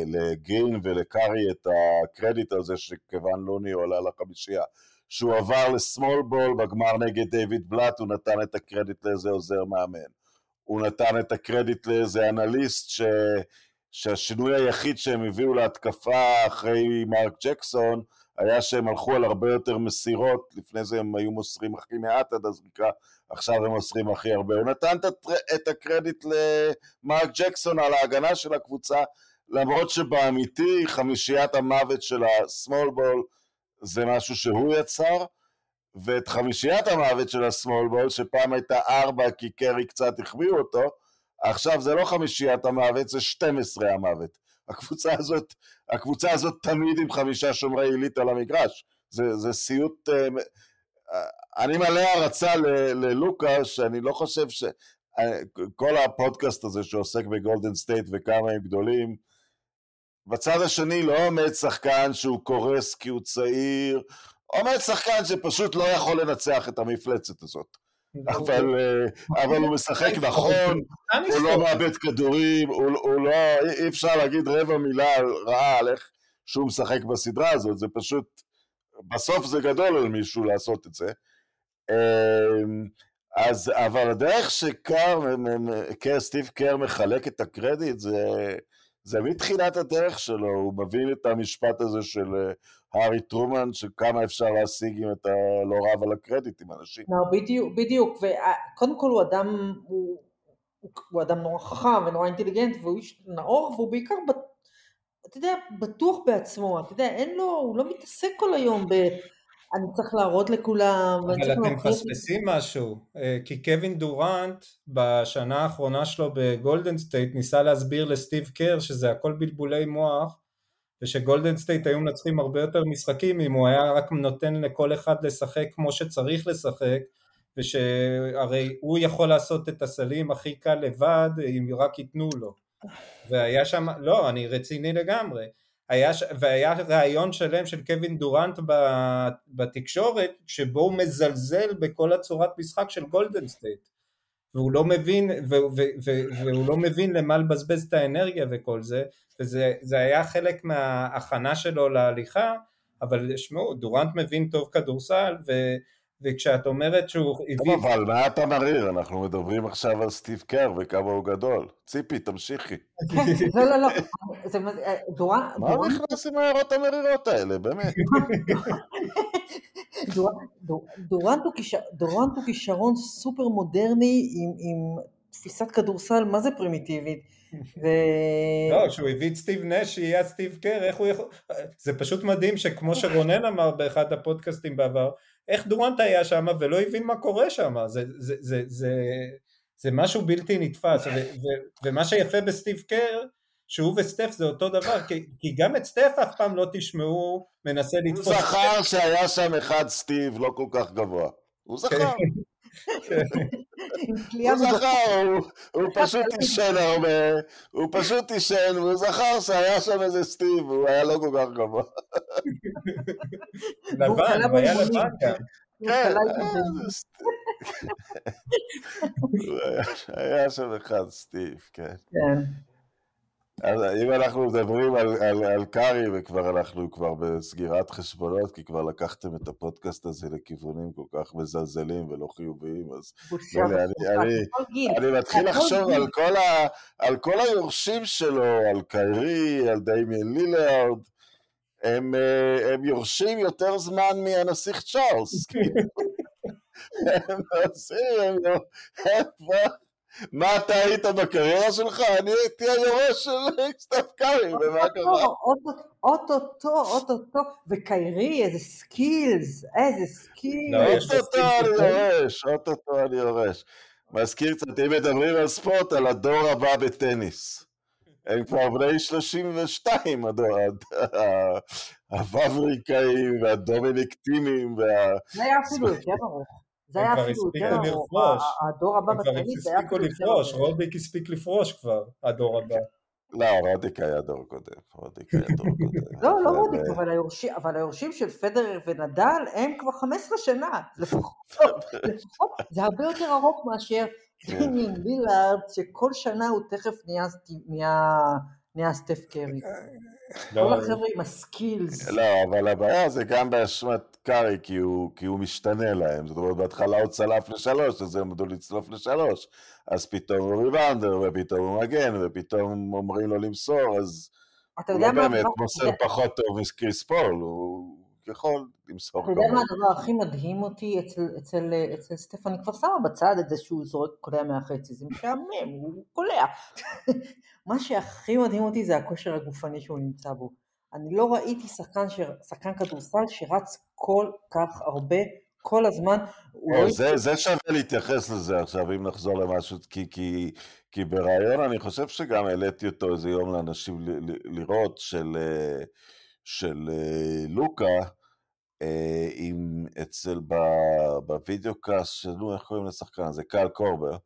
לגרין ולקארי את הקרדיט הזה שכיוון לוני עולה לחמישייה. שהוא עבר לסמול בול בגמר נגד דיוויד בלאט, הוא נתן את הקרדיט לאיזה עוזר מאמן. הוא נתן את הקרדיט לאיזה אנליסט ש... שהשינוי היחיד שהם הביאו להתקפה אחרי מרק ג'קסון היה שהם הלכו על הרבה יותר מסירות, לפני זה הם היו מוסרים הכי מעט עד הזריקה, עכשיו הם מוסרים הכי הרבה. הוא נתן את הקרדיט למרק ג'קסון על ההגנה של הקבוצה, למרות שבאמיתי חמישיית המוות של הסמול בול זה משהו שהוא יצר, ואת חמישיית המוות של השמאל בול, שפעם הייתה ארבע כי קרי קצת החביאו אותו, עכשיו זה לא חמישיית המוות, זה 12 המוות. הקבוצה הזאת, הקבוצה הזאת תמיד עם חמישה שומרי עילית על המגרש. זה, זה סיוט... אה, אני מלא הערצה ללוקה, שאני לא חושב ש... אה, כל הפודקאסט הזה שעוסק בגולדן סטייט וכמה הם גדולים, בצד השני לא עומד שחקן שהוא קורס כי הוא צעיר, עומד שחקן שפשוט לא יכול לנצח את המפלצת הזאת. אבל, אה, אבל הוא משחק נכון, הוא לא מאבד כדורים, הוא, הוא לא, אי אפשר להגיד רבע מילה רעה על איך שהוא משחק בסדרה הזאת, זה פשוט, בסוף זה גדול על מישהו לעשות את זה. אמ, אז, אבל הדרך שקר, סטיב קר מחלק את הקרדיט זה, זה מתחילת הדרך שלו, הוא מבין את המשפט הזה של אה, הארי טרומן, שכמה אפשר להשיג אם אתה לא רב על הקרדיט עם אנשים. לא, בדיוק, בדיוק, וקודם כל הוא אדם, הוא, הוא, אדם נורא חכם ונורא אינטליגנט, והוא איש נאור, והוא בעיקר, אתה יודע, בטוח בעצמו, אתה יודע, אין לו, הוא לא מתעסק כל היום ב... אני צריך להראות לכולם. אבל אתם מפספסים משהו, אה, כי קווין דורנט בשנה האחרונה שלו בגולדן סטייט ניסה להסביר לסטיב קר שזה הכל בלבולי מוח ושגולדן סטייט היו מנצחים הרבה יותר משחקים אם הוא היה רק נותן לכל אחד לשחק כמו שצריך לשחק ושהרי הוא יכול לעשות את הסלים הכי קל לבד אם רק ייתנו לו. והיה שם, לא אני רציני לגמרי היה, והיה ראיון שלם של קווין דורנט בתקשורת שבו הוא מזלזל בכל הצורת משחק של גולדן סטייט. והוא לא מבין, ו, ו, ו, והוא לא מבין למה לבזבז את האנרגיה וכל זה וזה היה חלק מההכנה שלו להליכה אבל שמעו דורנט מבין טוב כדורסל ו, וכשאת אומרת שהוא הביא... טוב, אבל מה אתה מריר? אנחנו מדברים עכשיו על סטיב קר וכמה הוא גדול. ציפי, תמשיכי. לא, לא, לא. זה- אה, דורן, מה הוא דורן, נכנס עם ההערות המרירות האלה, באמת? דור- דור- דורנט הוא כישרון סופר מודרני עם, עם תפיסת כדורסל מה זה פרימיטיבית. ו... לא, כשהוא הביא את סטיב נש שיהיה סטיב קר, איך הוא יכול... זה פשוט מדהים שכמו שרונן אמר באחד הפודקאסטים בעבר, איך דורנט היה שם ולא הבין מה קורה שם, זה, זה, זה, זה, זה משהו בלתי נתפס, ו, ו, ומה שיפה בסטיב קר, שהוא וסטף זה אותו דבר, כי, כי גם את סטף אף פעם לא תשמעו מנסה הוא לתפוס... זכר שהיה שם אחד סטיב לא כל כך גבוה. הוא זכר, כליאה הוא זכר, הוא- פשוט עישן הרבה, הוא פשוט עישן, והוא זכר שהיה שם איזה סטיב, הוא היה לא כל כך גבוה. לבן, הוא היה. לבן גם. כן, קלע היה שם אחד סטיב, כן. אז אם אנחנו מדברים על, על, על קארי, וכבר אנחנו כבר בסגירת חשבונות, כי כבר לקחתם את הפודקאסט הזה לכיוונים כל כך מזלזלים ולא חיוביים, אז בושה לא, אני-. אני-. אני מתחיל לחשוב. על כל, ה, על כל היורשים שלו, על קיירי, על דיימיאן לילארד, הם, אה, הם יורשים יותר זמן מהנסיך צ'ארלס. הם עושים, הם לא- הם. מה אתה היית בקריירה שלך? אני הייתי היורש של סטף קארי, ומה קרה? אוטוטו, אוטוטו, וקיירי, איזה skills, איזה skills. לא, אוטוטו אני יורש, אוטוטו אני יורש. מזכיר קצת, אם מדברים על ספורט, על הדור הבא בטניס. הם כבר בני 32, הדור, הוואבריקאים והדומיניק תימים וה... זה היה אפילו יותר ארוך. זה היה אפילו יותר ארוך. הדור הבא בטניס זה היה אפילו יותר לפרוש, ארוך. רודיק הספיק לפרוש כבר, הדור הבא. לא, רודיק היה דור קודם. רודיק היה דור קודם. לא, לא רודיק, אה, אבל היורשים- אבל היורשים של פדרר ונדל הם כבר 15 שנה. לפחות, זה הרבה יותר ארוך מאשר כן. דמיאן לילארד, שכל שנה הוא תכף נהיה נהיה- סטף קרי. לא, כל החבר'ה עם ה skills. לא, אבל הבעיה זה גם באשמת קארי, כי הוא, כי הוא משתנה להם. זאת אומרת, בהתחלה הוא צלף לשלוש, אז הם עמדו לצלוף לשלוש. אז פתאום הוא rebounder, ופתאום הוא מגן, ופתאום אומרים לו למסור, אז אתה הוא יודע לא מה באמת הדבר- מוסר פחות טוב מקריס פול, הוא יכול למסור אתה יודע מה. הדבר הכי מדהים אותי אצל, אצל, אצל סטף, אני כבר שמה בצד את זה שהוא זורק קולע מהחצי, זה משעמם, הוא קולע. מה שהכי מדהים אותי זה הכושר הגופני שהוא נמצא בו. אני לא ראיתי שחקן, ש... שחקן כדורסל שרץ כל כך הרבה, כל הזמן. או, לא אה, זה, זה שווה להתייחס לזה עכשיו, אם נחזור למשהו, כי, כי, כי ברעיון אני חושב שגם העליתי אותו איזה יום לאנשים לראות של, אה, של אה, לוקה, אה, עם אצל, בווידאוקאסט, שלו, איך קוראים לשחקן הזה? קייל קורבר.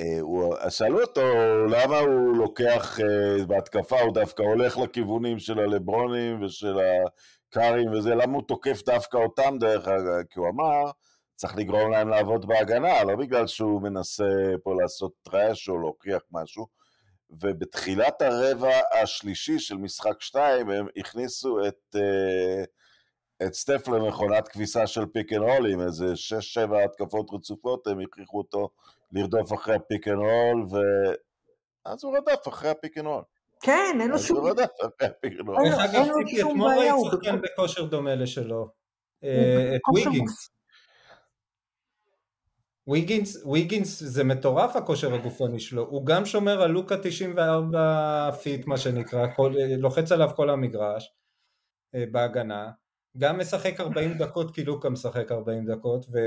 אה, הוא, שאלו אותו למה הוא לוקח, אה, בהתקפה הוא דווקא הולך לכיוונים של הלברונים ושל הקרים וזה, למה הוא תוקף דווקא אותם דרך אגב? כי הוא אמר, צריך לגרום להם לעבוד בהגנה, לא בגלל שהוא מנסה פה לעשות trash או להוכיח משהו. ובתחילת הרבע השלישי של משחק 2 הם הכניסו את, אה, את סטף למכונת כביסה של pick and roll עם איזה 6-7 התקפות רצופות, הם הכריחו אותו לרדוף אחרי ה pick and roll, ואז הוא רדף אחרי ה pick and roll. כן, אין לו אז שום... הוא רדף אחרי ה pick and roll. אין דרך לו- אגב, שום אתמול בעיה, ראית הוא שחקן בכושר דומה לשלו. אה, את ויגינס. ויגינס, ויגינס זה מטורף הכושר הגופני שלו, הוא גם שומר על לוקה 94 feet מה שנקרא, כל, לוחץ עליו כל המגרש אה, בהגנה, גם משחק 40 דקות כי לוקה משחק 40 דקות ו,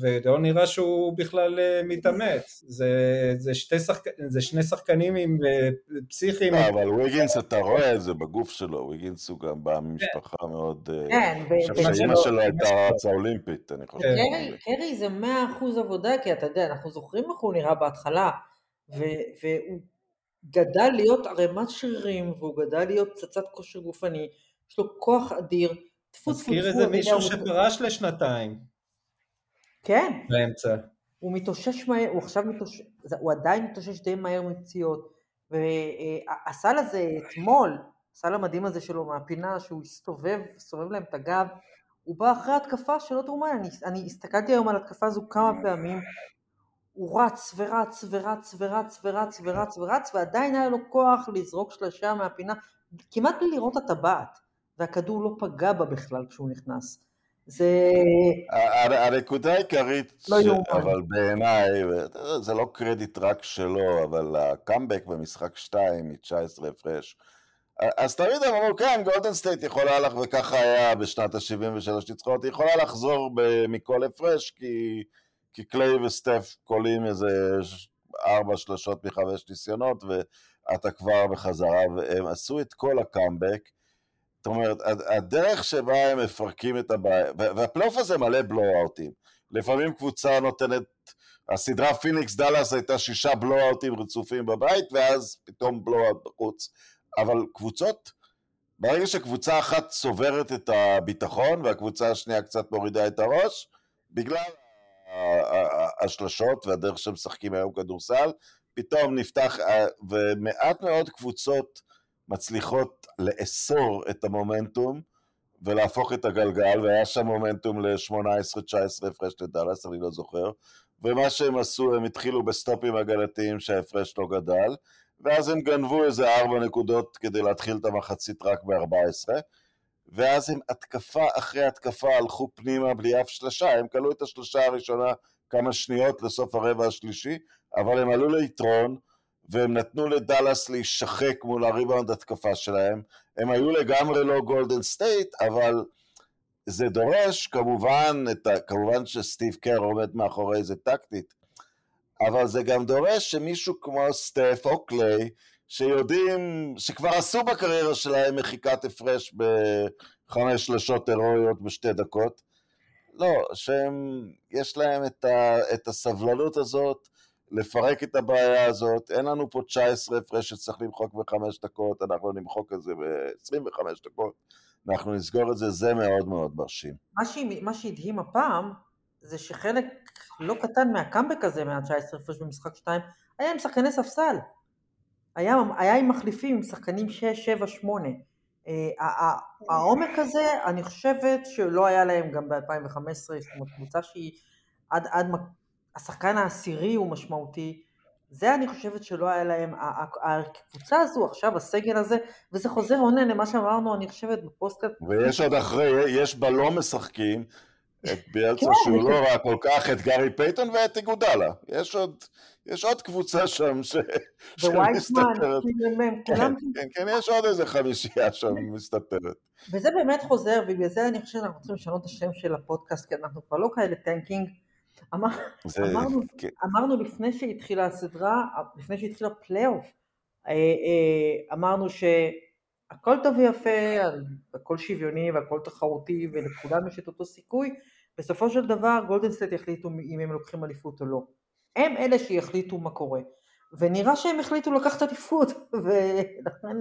ולא נראה שהוא בכלל אה, מתאמץ, זה, זה, שתי שחק, זה שני שחקנים עם אה, פסיכיים, לא, אבל ויגינס, אתה רואה את זה בגוף שלו, ויגינס הוא גם בא ממשפחה מאוד... אה, כן, אני ו- חושב שאימא שלו- שלו הייתה שלו. רצה אולימפית, אני חושב. כן. קרי, קרי זה מאה אחוז עבודה, כי אתה יודע, אנחנו זוכרים איך הוא נראה בהתחלה, ו- והוא גדל להיות ערימת שרירים, והוא גדל להיות פצצת כושר גופני, יש לו כוח אדיר, טפו טפו מזכיר טפו, איזה אתה יודע, מישהו שפרש לשנתיים. כן, באמצע. הוא מתאושש מהר, הוא עכשיו מתאושש, הוא עדיין מתאושש די מהר מפציעות, והסל הזה אתמול, הסל המדהים הזה שלו מהפינה, שהוא הסתובב, הסתובב להם את הגב, הוא בא אחרי התקפה שלא תאומן, אני, אני הסתכלתי היום על התקפה הזו כמה פעמים, הוא רץ ורץ ורץ ורץ ורץ ורץ ורץ, ועדיין היה לו כוח לזרוק שלושה מהפינה, כמעט בלי לראות את הטבעת, והכדור לא פגע בה בכלל כשהוא נכנס. זה... הנקודה העיקרית, לא ש... אבל בעיניי, זה לא קרדיט רק שלו, אבל הקאמבק במשחק 2 מ-19 הפרש. אז תמיד אמרו, כן, גולדן סטייט יכולה לך, וככה היה בשנת ה-73 ניצחונות, היא יכולה לחזור מכל הפרש, כי, כי קליי וסטף קולעים איזה ארבע שלושות מחמש ניסיונות, ואתה כבר בחזרה, והם עשו את כל הקאמבק. זאת אומרת, הד- הדרך שבה הם מפרקים את הבעיה, וה- והפלייאוף הזה מלא blowout-ים. לפעמים קבוצה נותנת, הסדרה פיניקס דאלאס הייתה שישה blowout-ים רצופים בבית, ואז פתאום blowout בחוץ. אבל קבוצות, ברגע שקבוצה אחת צוברת את הביטחון והקבוצה השנייה קצת מורידה את הראש, בגלל השלשות והדרך שהם משחקים היום כדורסל, פתאום נפתח, ומעט מאוד קבוצות מצליחות לאסור את המומנטום ולהפוך את הגלגל, והיה שם מומנטום ל-18-19 הפרש לדאלאס, אני לא זוכר, ומה שהם עשו, הם התחילו בסטופים הגנתיים שההפרש לא גדל, ואז הם גנבו איזה ארבע נקודות כדי להתחיל את המחצית רק ב-14, ואז הם התקפה אחרי התקפה הלכו פנימה בלי אף שלשה, הם קלעו את השלשה הראשונה כמה שניות לסוף הרבע השלישי, אבל הם עלו ליתרון, והם נתנו לדאלאס להישחק מול הריבאונד התקפה שלהם, הם היו לגמרי לא גולדן סטייט, אבל זה דורש כמובן, ה, כמובן שסטיב קר עומד מאחורי זה טקטית, אבל זה גם דורש שמישהו כמו סטף או קליי, שיודעים, שכבר עשו בקריירה שלהם מחיקת הפרש בחמש שלשות הירואיות בשתי דקות, לא, שהם, יש להם את, ה, את הסבלנות הזאת לפרק את הבעיה הזאת, אין לנו פה 19 הפרש שצריך למחוק בחמש דקות, אנחנו נמחוק את זה ב-25 דקות, אנחנו נסגור את זה, זה מאוד מאוד מרשים. מה, שהיא, מה שהדהים הפעם, זה שחלק לא קטן מהקאמבק הזה, מה-19 הפרש במשחק 2, היה עם שחקני ספסל. היה, היה עם מחליפים, עם שחקנים 6, 7, 8. אה, העומק הזה, אני חושבת שלא היה להם גם ב-2015, זאת אומרת, קבוצה שהיא עד, עד, השחקן העשירי הוא משמעותי, זה אני חושבת שלא היה להם, הקבוצה הזו עכשיו, הסגל הזה, וזה חוזר עונה למה שאמרנו, אני חושבת בפודקאסט. ויש עוד אחרי, יש בלא משחקים, את ביאליצה שהוא לא ראה כל כך, את גארי פייתון ואת איגודלה. יש עוד, יש עוד קבוצה שם ש... וויסמן, כן, כן, כן, יש עוד איזה חמישייה שם מסתתרת. וזה באמת חוזר, ובגלל זה אני חושבת שאנחנו צריכים לשנות את השם של הפודקאסט, כי אנחנו כבר לא כאלה tanking. אמר, זה, אמרנו, כן. אמרנו לפני שהתחילה הסדרה, לפני שהתחילה פלייאוף, אמרנו שהכל טוב ויפה, הכל שוויוני והכל תחרותי ולכולם יש את אותו סיכוי, בסופו של דבר גולדן סטייט יחליטו אם הם לוקחים אליפות או לא. הם אלה שיחליטו מה קורה. ונראה שהם החליטו לקחת אליפות, ולכן,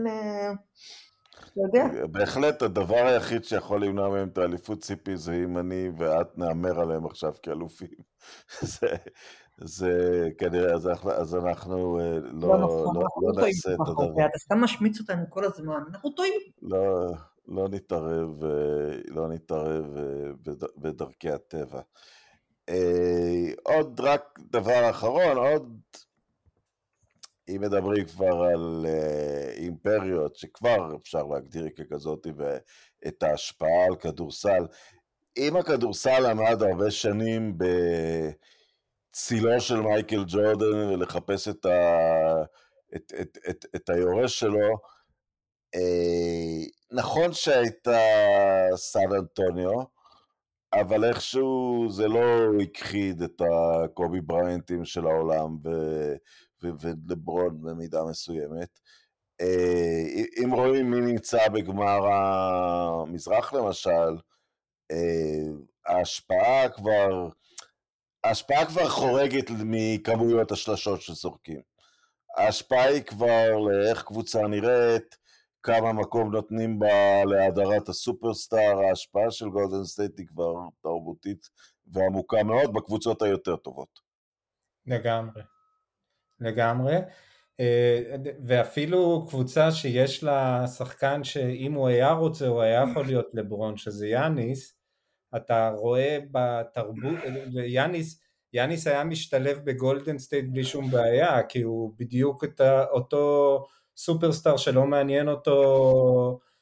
אתה יודע. בהחלט הדבר היחיד שיכול למנוע מהם את האליפות ציפי זה אם אני ואת נהמר עליהם עכשיו כאלופים. זה, זה כנראה, אז אז אנחנו לא, לא, לא, לא נעשה את הדבר. אתה סתם משמיץ אותנו כל הזמן, אנחנו טועים. לא, לא נתערב, לא נתערב בדרכי הטבע. עוד רק דבר אחרון, עוד אם מדברים כבר על uh, אימפריות שכבר אפשר להגדיר ככזאת ואת ההשפעה על כדורסל, אם הכדורסל עמד הרבה שנים בצילו של מייקל ג'ורדן ולחפש את, ה, את, את, את, את היורש שלו, uh, נכון שהייתה סן אנטוניו, אבל איכשהו זה לא הכחיד את הקובי בריינטים של העולם, ו... ולברון במידה מסוימת. אם רואים מי נמצא בגמר המזרח למשל, ההשפעה כבר, ההשפעה כבר חורגת מכמויות השלשות שזורקים. ההשפעה היא כבר לאיך קבוצה נראית, כמה מקום נותנים בה להאדרת הסופרסטאר, ההשפעה של גולדן סטייט היא כבר תרבותית ועמוקה מאוד בקבוצות היותר טובות. לגמרי. לגמרי, ואפילו קבוצה שיש לה שחקן שאם הוא היה רוצה הוא היה יכול להיות לברון שזה יאניס, אתה רואה בתרבות, ויאניס, יאניס היה משתלב בגולדן סטייט בלי שום בעיה, כי הוא בדיוק אותו סופרסטאר שלא מעניין אותו אה,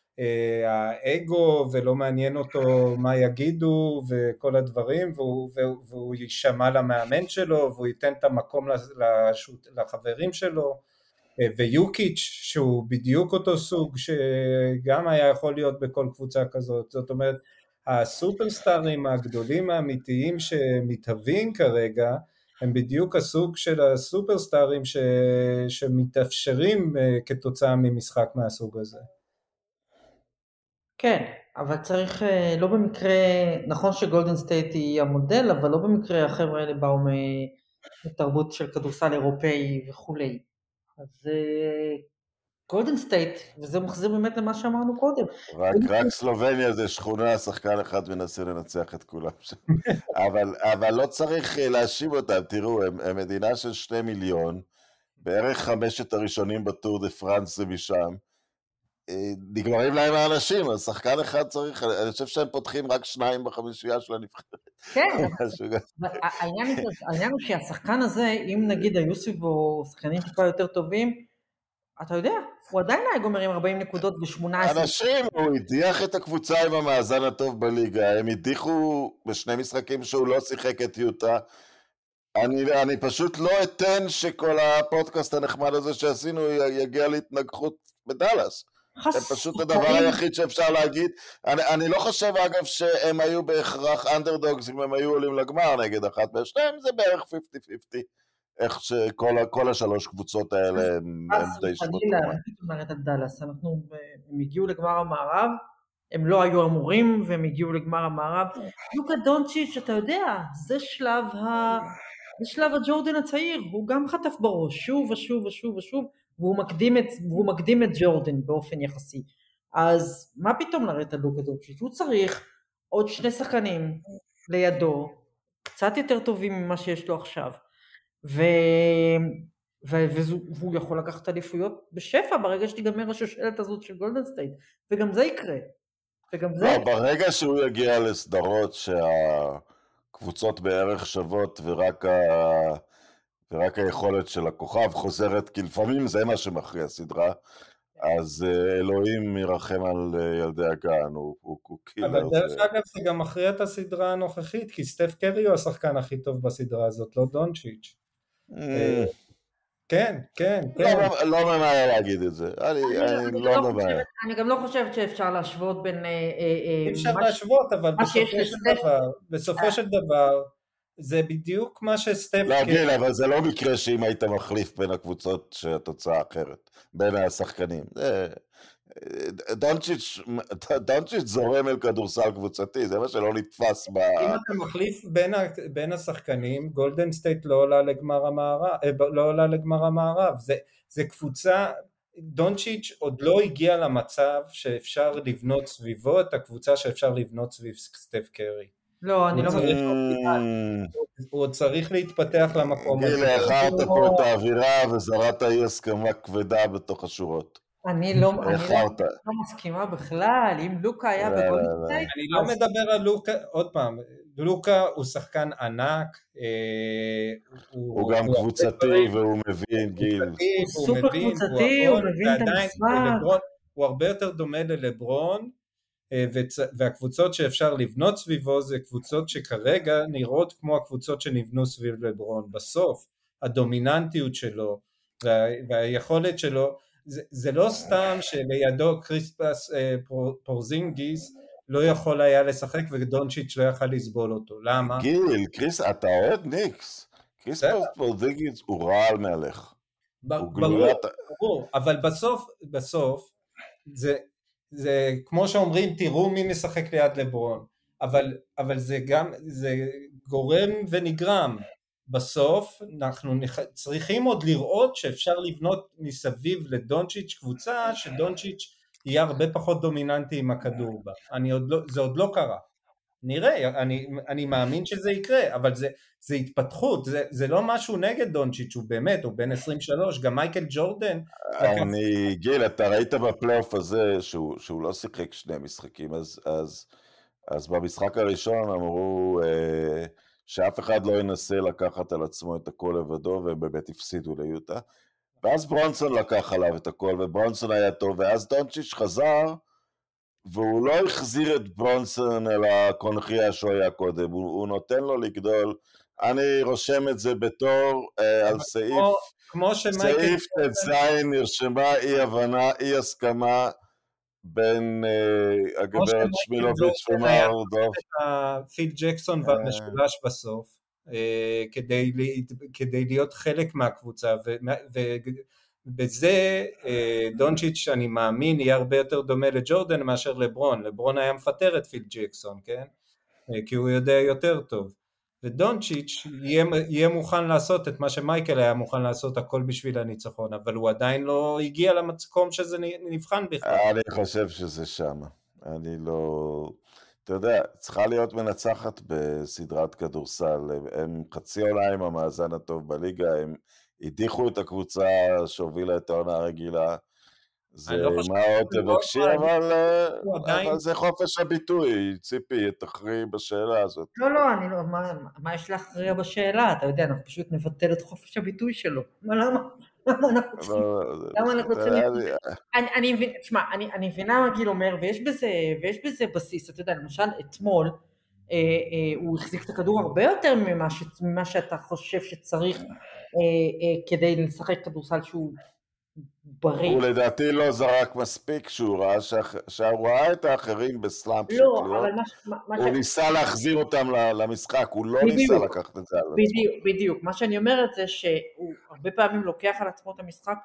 האגו ולא מעניין אותו מה יגידו וכל הדברים והוא, והוא, והוא יישמע למאמן שלו והוא ייתן את המקום לשוט, לחברים שלו אה, ויוקיץ' שהוא בדיוק אותו סוג שגם היה יכול להיות בכל קבוצה כזאת זאת אומרת הסופרסטארים הגדולים האמיתיים שמתהווים כרגע הם בדיוק הסוג של הסופרסטארים ש... שמתאפשרים אה, כתוצאה ממשחק מהסוג הזה. כן, אבל צריך, אה, לא במקרה, נכון שגולדן סטייט היא המודל, אבל לא במקרה החבר'ה האלה באו מתרבות של כדורסל אירופאי וכולי. אז אה, גולדן סטייט, וזה מחזיר באמת למה שאמרנו קודם. רק, רק סלובניה זה שכונה, שחקן אחד מנסה לנצח את כולם שם. אבל, אבל לא צריך אה, להאשים אותם, תראו, הם, הם מדינה של שני מיליון, בערך חמשת הראשונים בטור דה פרנס זה משם. אה, נגמרים להם האנשים, אז שחקן אחד צריך, אני חושב שהם פותחים רק שניים בחמישייה של הנבחרת. כן, העניין הוא שהשחקן הזה, אם נגיד היו סביבו שחקנים טיפה יותר טובים, אתה יודע, הוא עדיין היה גומר עם 40 נקודות ב-18. אנשים, הוא הדיח את הקבוצה עם המאזן הטוב בליגה, הם הדיחו בשני משחקים שהוא לא שיחק את יוטה. אני, אני פשוט לא אתן שכל הפודקאסט הנחמד הזה שעשינו יגיע להתנגחות בדאלאס. זה פשוט הדבר היחיד שאפשר להגיד. אני, אני לא חושב, אגב, שהם היו בהכרח אנדרדוגס אם הם היו עולים לגמר נגד אחת מהשתיים, זה בערך 50-50. איך שכל השלוש קבוצות האלה הם די שוות אנחנו, הם הגיעו לגמר המערב, הם לא היו אמורים והם הגיעו לגמר המערב. לוקה דונצ'יץ', אתה יודע, זה שלב ה... זה שלב הג'ורדן הצעיר, הוא גם חטף בראש, שוב ושוב ושוב ושוב, והוא מקדים את, והוא מקדים את ג'ורדן באופן יחסי. אז מה פתאום לרדת על לוקה דונצ'יץ'? הוא צריך עוד שני שחקנים לידו, קצת יותר טובים ממה שיש לו עכשיו. ו... ו... והוא יכול לקחת אליפויות בשפע ברגע שתיגמר השושלת הזאת של גולדן סטייט, וגם זה יקרה. וגם זה... לא, ברגע שהוא יגיע לסדרות שהקבוצות בערך שוות ורק, ה... ורק היכולת של הכוכב חוזרת, כי לפעמים זה מה שמכריע סדרה, אז אה, אלוהים ירחם על אה, ילדי הגן, הוא, הוא, הוא killer. אבל דרך אגב זה גם מכריע את הסדרה הנוכחית, כי סטף קרי הוא השחקן הכי טוב בסדרה הזאת, לא דונצ'יץ'. אה, כן, כן, לא, כן. לא ממהר להגיד את זה, אני לא, לא ממהר. אני גם לא חושבת שאפשר להשוות בין... אי אפשר להשוות, אבל בסופו של דבר, זה בדיוק מה שסטף... לא, גיל, אבל זה לא מקרה שאם היית מחליף בין הקבוצות שהתוצאה אחרת, בין השחקנים. דונצ'יץ' זורם אל כדורסל קבוצתי, זה מה שלא נתפס ב... אם אתה מחליף בין, בין השחקנים, גולדן סטייט לא עולה לגמר המערב, אה, לא עולה לגמר המערב, זה, זה קבוצה, דונצ'יץ' עוד לא הגיע למצב שאפשר לבנות סביבו את הקבוצה שאפשר לבנות סביב סטף קרי. לא, אני לא מבין. הוא עוד צריך להתפתח למקום הזה. הנה, הכרת פה את האווירה וזרעת אי הסכמה כבדה בתוך השורות. אני לא, אני לא, לא מסכימה בכלל, אם לוקה היה לא, בגולדסטייט... אני לא מדבר על לוקה, עוד פעם, לוקה הוא שחקן ענק, אה, הוא גם קבוצתי והוא מבין גיל. סופר קבוצתי, הוא מבין את המשחק. הוא הרבה יותר דומה ללברון, אה, והקבוצות שאפשר לבנות סביבו זה קבוצות שכרגע נראות כמו הקבוצות שנבנו סביב לברון. בסוף הדומיננטיות שלו והיכולת שלו זה, זה לא סתם שלידו קריספס אה, פורזינגיס לא יכול היה לשחק ודונצ'יץ' לא יכל לסבול אותו, למה? גיל, קריס, אתה אוהד ניקס, קריספס פורזינגיס הוא רעל מהלך. ברור, אבל בסוף, בסוף, זה, זה כמו שאומרים, תראו מי משחק ליד לברון, אבל, אבל זה גם, זה גורם ונגרם, בסוף אנחנו צריכים עוד לראות שאפשר לבנות מסביב לדונצ'יץ' קבוצה שדונצ'יץ' יהיה הרבה פחות דומיננטי עם הכדור בה, עוד לא, זה עוד לא קרה, נראה, אני, אני מאמין שזה יקרה, אבל זה, זה התפתחות, זה, זה לא משהו נגד דונצ'יץ', הוא באמת, הוא בן 23, גם מייקל ג'ורדן. אני, גיל, אתה ראית בפלייאוף הזה שהוא, שהוא לא שיחק שני משחקים, אז, אז אז במשחק הראשון אמרו אה, שאף אחד לא ינסה לקחת על עצמו את הכל לבדו, והם באמת הפסידו ליוטה. ואז ברונסון לקח עליו את הכל, וברונסון היה טוב, ואז דונצ'יץ' חזר, והוא לא החזיר את ברונסון אל הקונכייה שהוא היה קודם, הוא, הוא נותן לו לגדול. אני רושם את זה בתור אה, על סעיף, כמו, כמו. סעיף ט"ז נרשמה אי הבנה, אי הסכמה בין אה, הגברת שמילוביץ' ומר דוב. פיל ג'קסון והמשולש בסוף, אה, כדי, כדי להיות חלק מהקבוצה, ובזה אה, דונצ'יץ' אני מאמין יהיה הרבה יותר דומה לג'ורדן מאשר לברון, לברון היה מפטר את פיל ג'קסון, כן? כי הוא יודע יותר טוב. ודונצ'יץ' יהיה, יהיה מוכן לעשות את מה שמייקל היה מוכן לעשות הכל בשביל הניצחון, אבל הוא עדיין לא הגיע למקום שזה נבחן בכלל. אני חושב שזה שם. אני לא... אתה יודע, צריכה להיות מנצחת בסדרת כדורסל. הם חצי עונה עם המאזן הטוב בליגה, הם הדיחו את הקבוצה שהובילה את העונה הרגילה. זה לא מה עוד תבקשי, אבל, אה, אבל זה חופש הביטוי, ציפי, תכריעי בשאלה הזאת. לא, לא, אני לא, מה, מה יש להכריע בשאלה? אתה יודע, אנחנו פשוט נבטל את חופש הביטוי שלו. מה, למה? למה אנחנו צריכים... לא, למה אנחנו צריכים... אני מבין, תשמע, אני מבינה מה גיל אומר, ויש בזה ויש בזה בסיס, אתה יודע, למשל אתמול, אה, אה, הוא החזיק את הכדור הרבה יותר ממה, ש, ממה שאתה חושב שצריך אה, אה, כדי לשחק כדורסל שהוא בריא. הוא לדעתי לא זרק מספיק שהוא ראה, שהוא ראה את האחרים בסלאמפ לא, שקליות. אבל מה, מה הוא ש... ניסה להחזיר אותם למשחק, הוא לא בדיוק, ניסה לקחת את זה על עצמו. בדיוק, בדיוק. מה שאני אומרת זה שהוא הרבה פעמים לוקח על עצמו את המשחק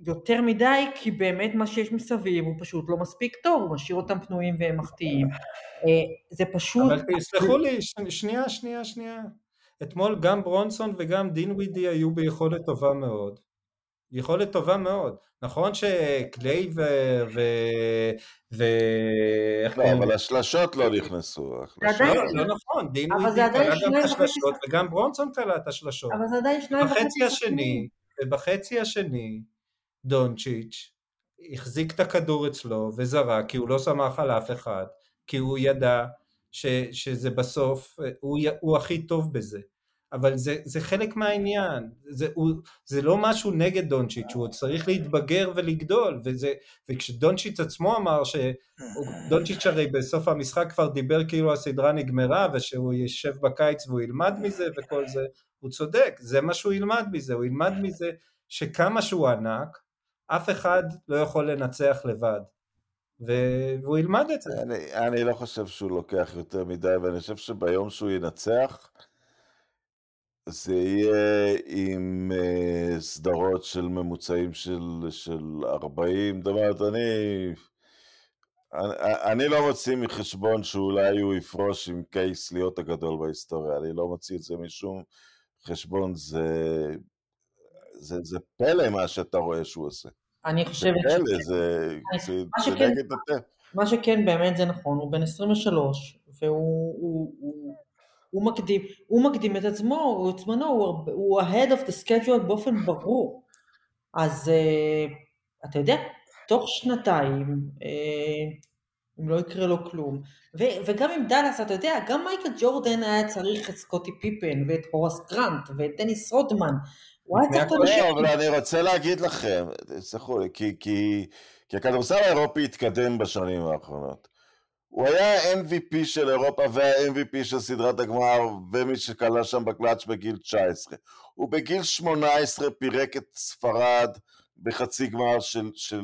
יותר מדי, כי באמת מה שיש מסביב הוא פשוט לא מספיק טוב, הוא משאיר אותם פנויים והם מחטיאים. אה, זה פשוט... אבל תסלחו לי, שנייה, שנייה, שנייה. אתמול גם ברונסון וגם דין ווידי היו ביכולת טובה מאוד. יכולת טובה מאוד. נכון שקליי ו... ו... ו... לא, אבל השלשות לא נכנסו. לא, לא נכון, דין ווידי קלע גם את השלשות וגם ברונסון קלע את השלשות. אבל זה עדיין שניים וחצי. בחצי השני, ובחצי השני, דונצ'יץ' החזיק את הכדור אצלו וזרק, כי הוא לא סמך על אף אחד, כי הוא ידע ש, שזה בסוף, הוא, הוא הכי טוב בזה. אבל זה, זה חלק מהעניין, זה, הוא, זה לא משהו נגד דונצ'יץ', הוא צריך להתבגר ולגדול, וזה, וכשדונצ'יץ' עצמו אמר, שדונצ'יץ' הרי בסוף המשחק כבר דיבר כאילו הסדרה נגמרה, ושהוא יישב בקיץ והוא ילמד מזה וכל זה, הוא צודק, זה מה שהוא ילמד מזה, הוא ילמד מזה שכמה שהוא ענק, אף אחד לא יכול לנצח לבד. והוא ילמד את זה. אני, אני לא חושב שהוא לוקח יותר מדי, ואני חושב שביום שהוא ינצח, זה יהיה עם uh, סדרות של ממוצעים של, של 40, זאת אומרת, אני, אני, אני לא מוציא מחשבון שאולי הוא יפרוש עם קייס להיות הגדול בהיסטוריה, אני לא מוציא את זה משום חשבון, זה, זה, זה פלא מה שאתה רואה שהוא עושה. אני חושבת ש... זה נגד הטף. מה שכן באמת זה נכון, הוא בן 23, והוא הוא, הוא, הוא מקדים, הוא מקדים את עצמו, הוא את זמנו, הוא, הוא ahead of the schedule באופן ברור. אז אה, אתה יודע, תוך שנתיים, אה, אם לא יקרה לו כלום, ו- וגם עם דאלאס, אתה יודע, גם מייקל ג'ורדן היה צריך את סקוטי פיפן, ואת הורס גרנט, ואת דניס רודמן, צריך לא, אבל אני רוצה להגיד לכם, תסלחו לי, כי, כי, כי הכדורסל האירופי התקדם בשנים האחרונות. הוא היה MVP של אירופה וה-MVP של סדרת הגמר ומי שקלע שם בקלאץ' בגיל 19. הוא בגיל 18 פירק את ספרד בחצי גמר של, של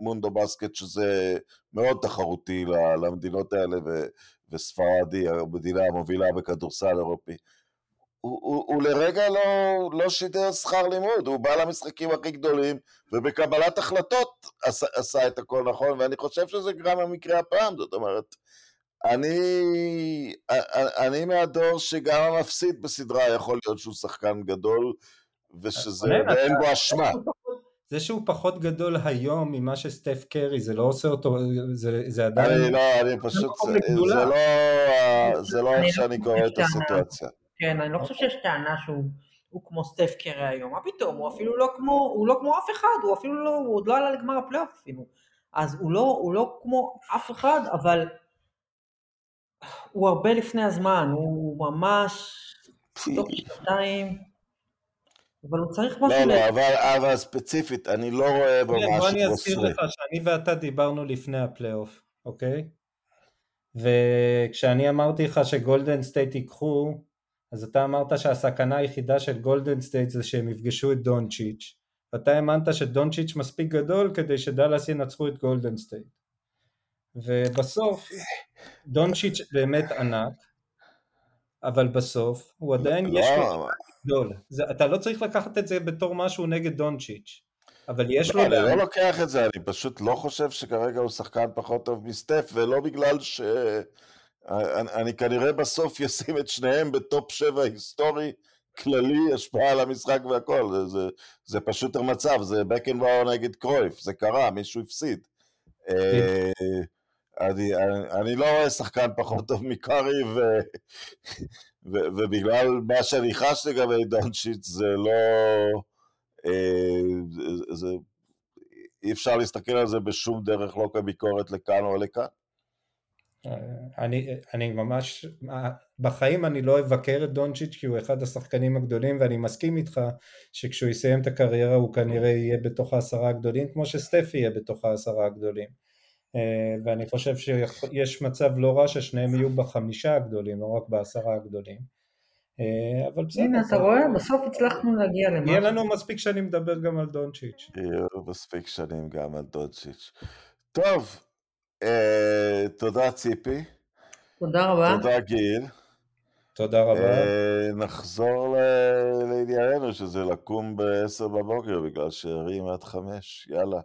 מונדו בסקט שזה מאוד תחרותי למדינות האלה ו, וספרד היא המדינה המובילה בכדורסל אירופי. הוא, הוא, הוא לרגע לא, לא שידר שכר לימוד, הוא בא למשחקים הכי גדולים ובקבלת החלטות עשה, עשה את הכל נכון, ואני חושב שזה גם המקרה הפעם, זאת אומרת, אני, אני מהדור שגם המפסיד בסדרה יכול להיות שהוא שחקן גדול, ושזה, ואין בו אשמה. זה שהוא פחות גדול היום ממה שסטף קרי, זה לא עושה אותו, זה, זה עדיין... אני לא, אני פשוט, זה, זה לא, זה לא איך שאני קורא את הסיטואציה. כן, אני לא חושב שיש טענה שהוא כמו סטף קרי היום, מה פתאום, הוא אפילו לא כמו, הוא לא כמו אף אחד, הוא אפילו לא, הוא עוד לא עלה לגמר הפלייאוף אפילו, אז הוא לא, הוא לא כמו אף אחד, אבל הוא הרבה לפני הזמן, הוא ממש תוך שנתיים, אבל הוא צריך משהו... לא, לא, אבל, אבל ספציפית, אני לא רואה בו בוא משהו אני כמו אזכיר. לך שאני ואתה דיברנו לפני הפלייאוף, אוקיי? וכשאני אמרתי לך שגולדן סטייט ייקחו, אז אתה אמרת שהסכנה היחידה של גולדן סטייט זה שהם יפגשו את דונצ'יץ', ואתה האמנת שדונצ'יץ' מספיק גדול כדי שדאלאס ינצחו את גולדן סטייט. ובסוף דונצ'יץ' באמת ענק, אבל בסוף הוא עדיין יש לו לא, גדול. זה, אתה לא צריך לקחת את זה בתור משהו נגד דונצ'יץ', אבל יש לו... לא, אני לא לוקח את זה, אני פשוט לא חושב שכרגע הוא שחקן פחות טוב מסטף, ולא בגלל ש... אני, אני כנראה בסוף אשים את שניהם בטופ שבע היסטורי, כללי, השפעה על המשחק והכל, זה, זה, זה פשוט המצב, זה בקנבאואר נגד קרויף, זה קרה, מישהו הפסיד. אה, אני, אני, אני לא רואה שחקן פחות טוב מקארי, ו, ו, ובגלל מה שאני חש לגבי דונצ'יץ' זה לא... אה, זה, זה, אי אפשר להסתכל על זה בשום דרך, לא כביקורת לכאן או לכאן. אני, אני ממש, בחיים אני לא אבקר את דונצ'יץ' כי הוא אחד השחקנים הגדולים ואני מסכים איתך שכשהוא יסיים את הקריירה הוא כנראה יהיה בתוך העשרה הגדולים כמו שסטפי יהיה בתוך העשרה הגדולים אה, ואני חושב שיש מצב לא רע ששניהם יהיו בחמישה הגדולים לא רק בעשרה הגדולים אה, אבל בסדר. הנה, אתה רואה? בסוף הצלחנו להגיע למשהו. יהיה לנו מספיק שנים לדבר גם על דונצ'יץ'. יהיו מספיק שנים גם על דונצ'יץ'. טוב, אה, תודה ציפי, תודה רבה. תודה גיל. תודה רבה. אה, נחזור ל- לענייננו, שזה לקום ב-10 בבוקר, בגלל שהרים עד חמש, יאללה.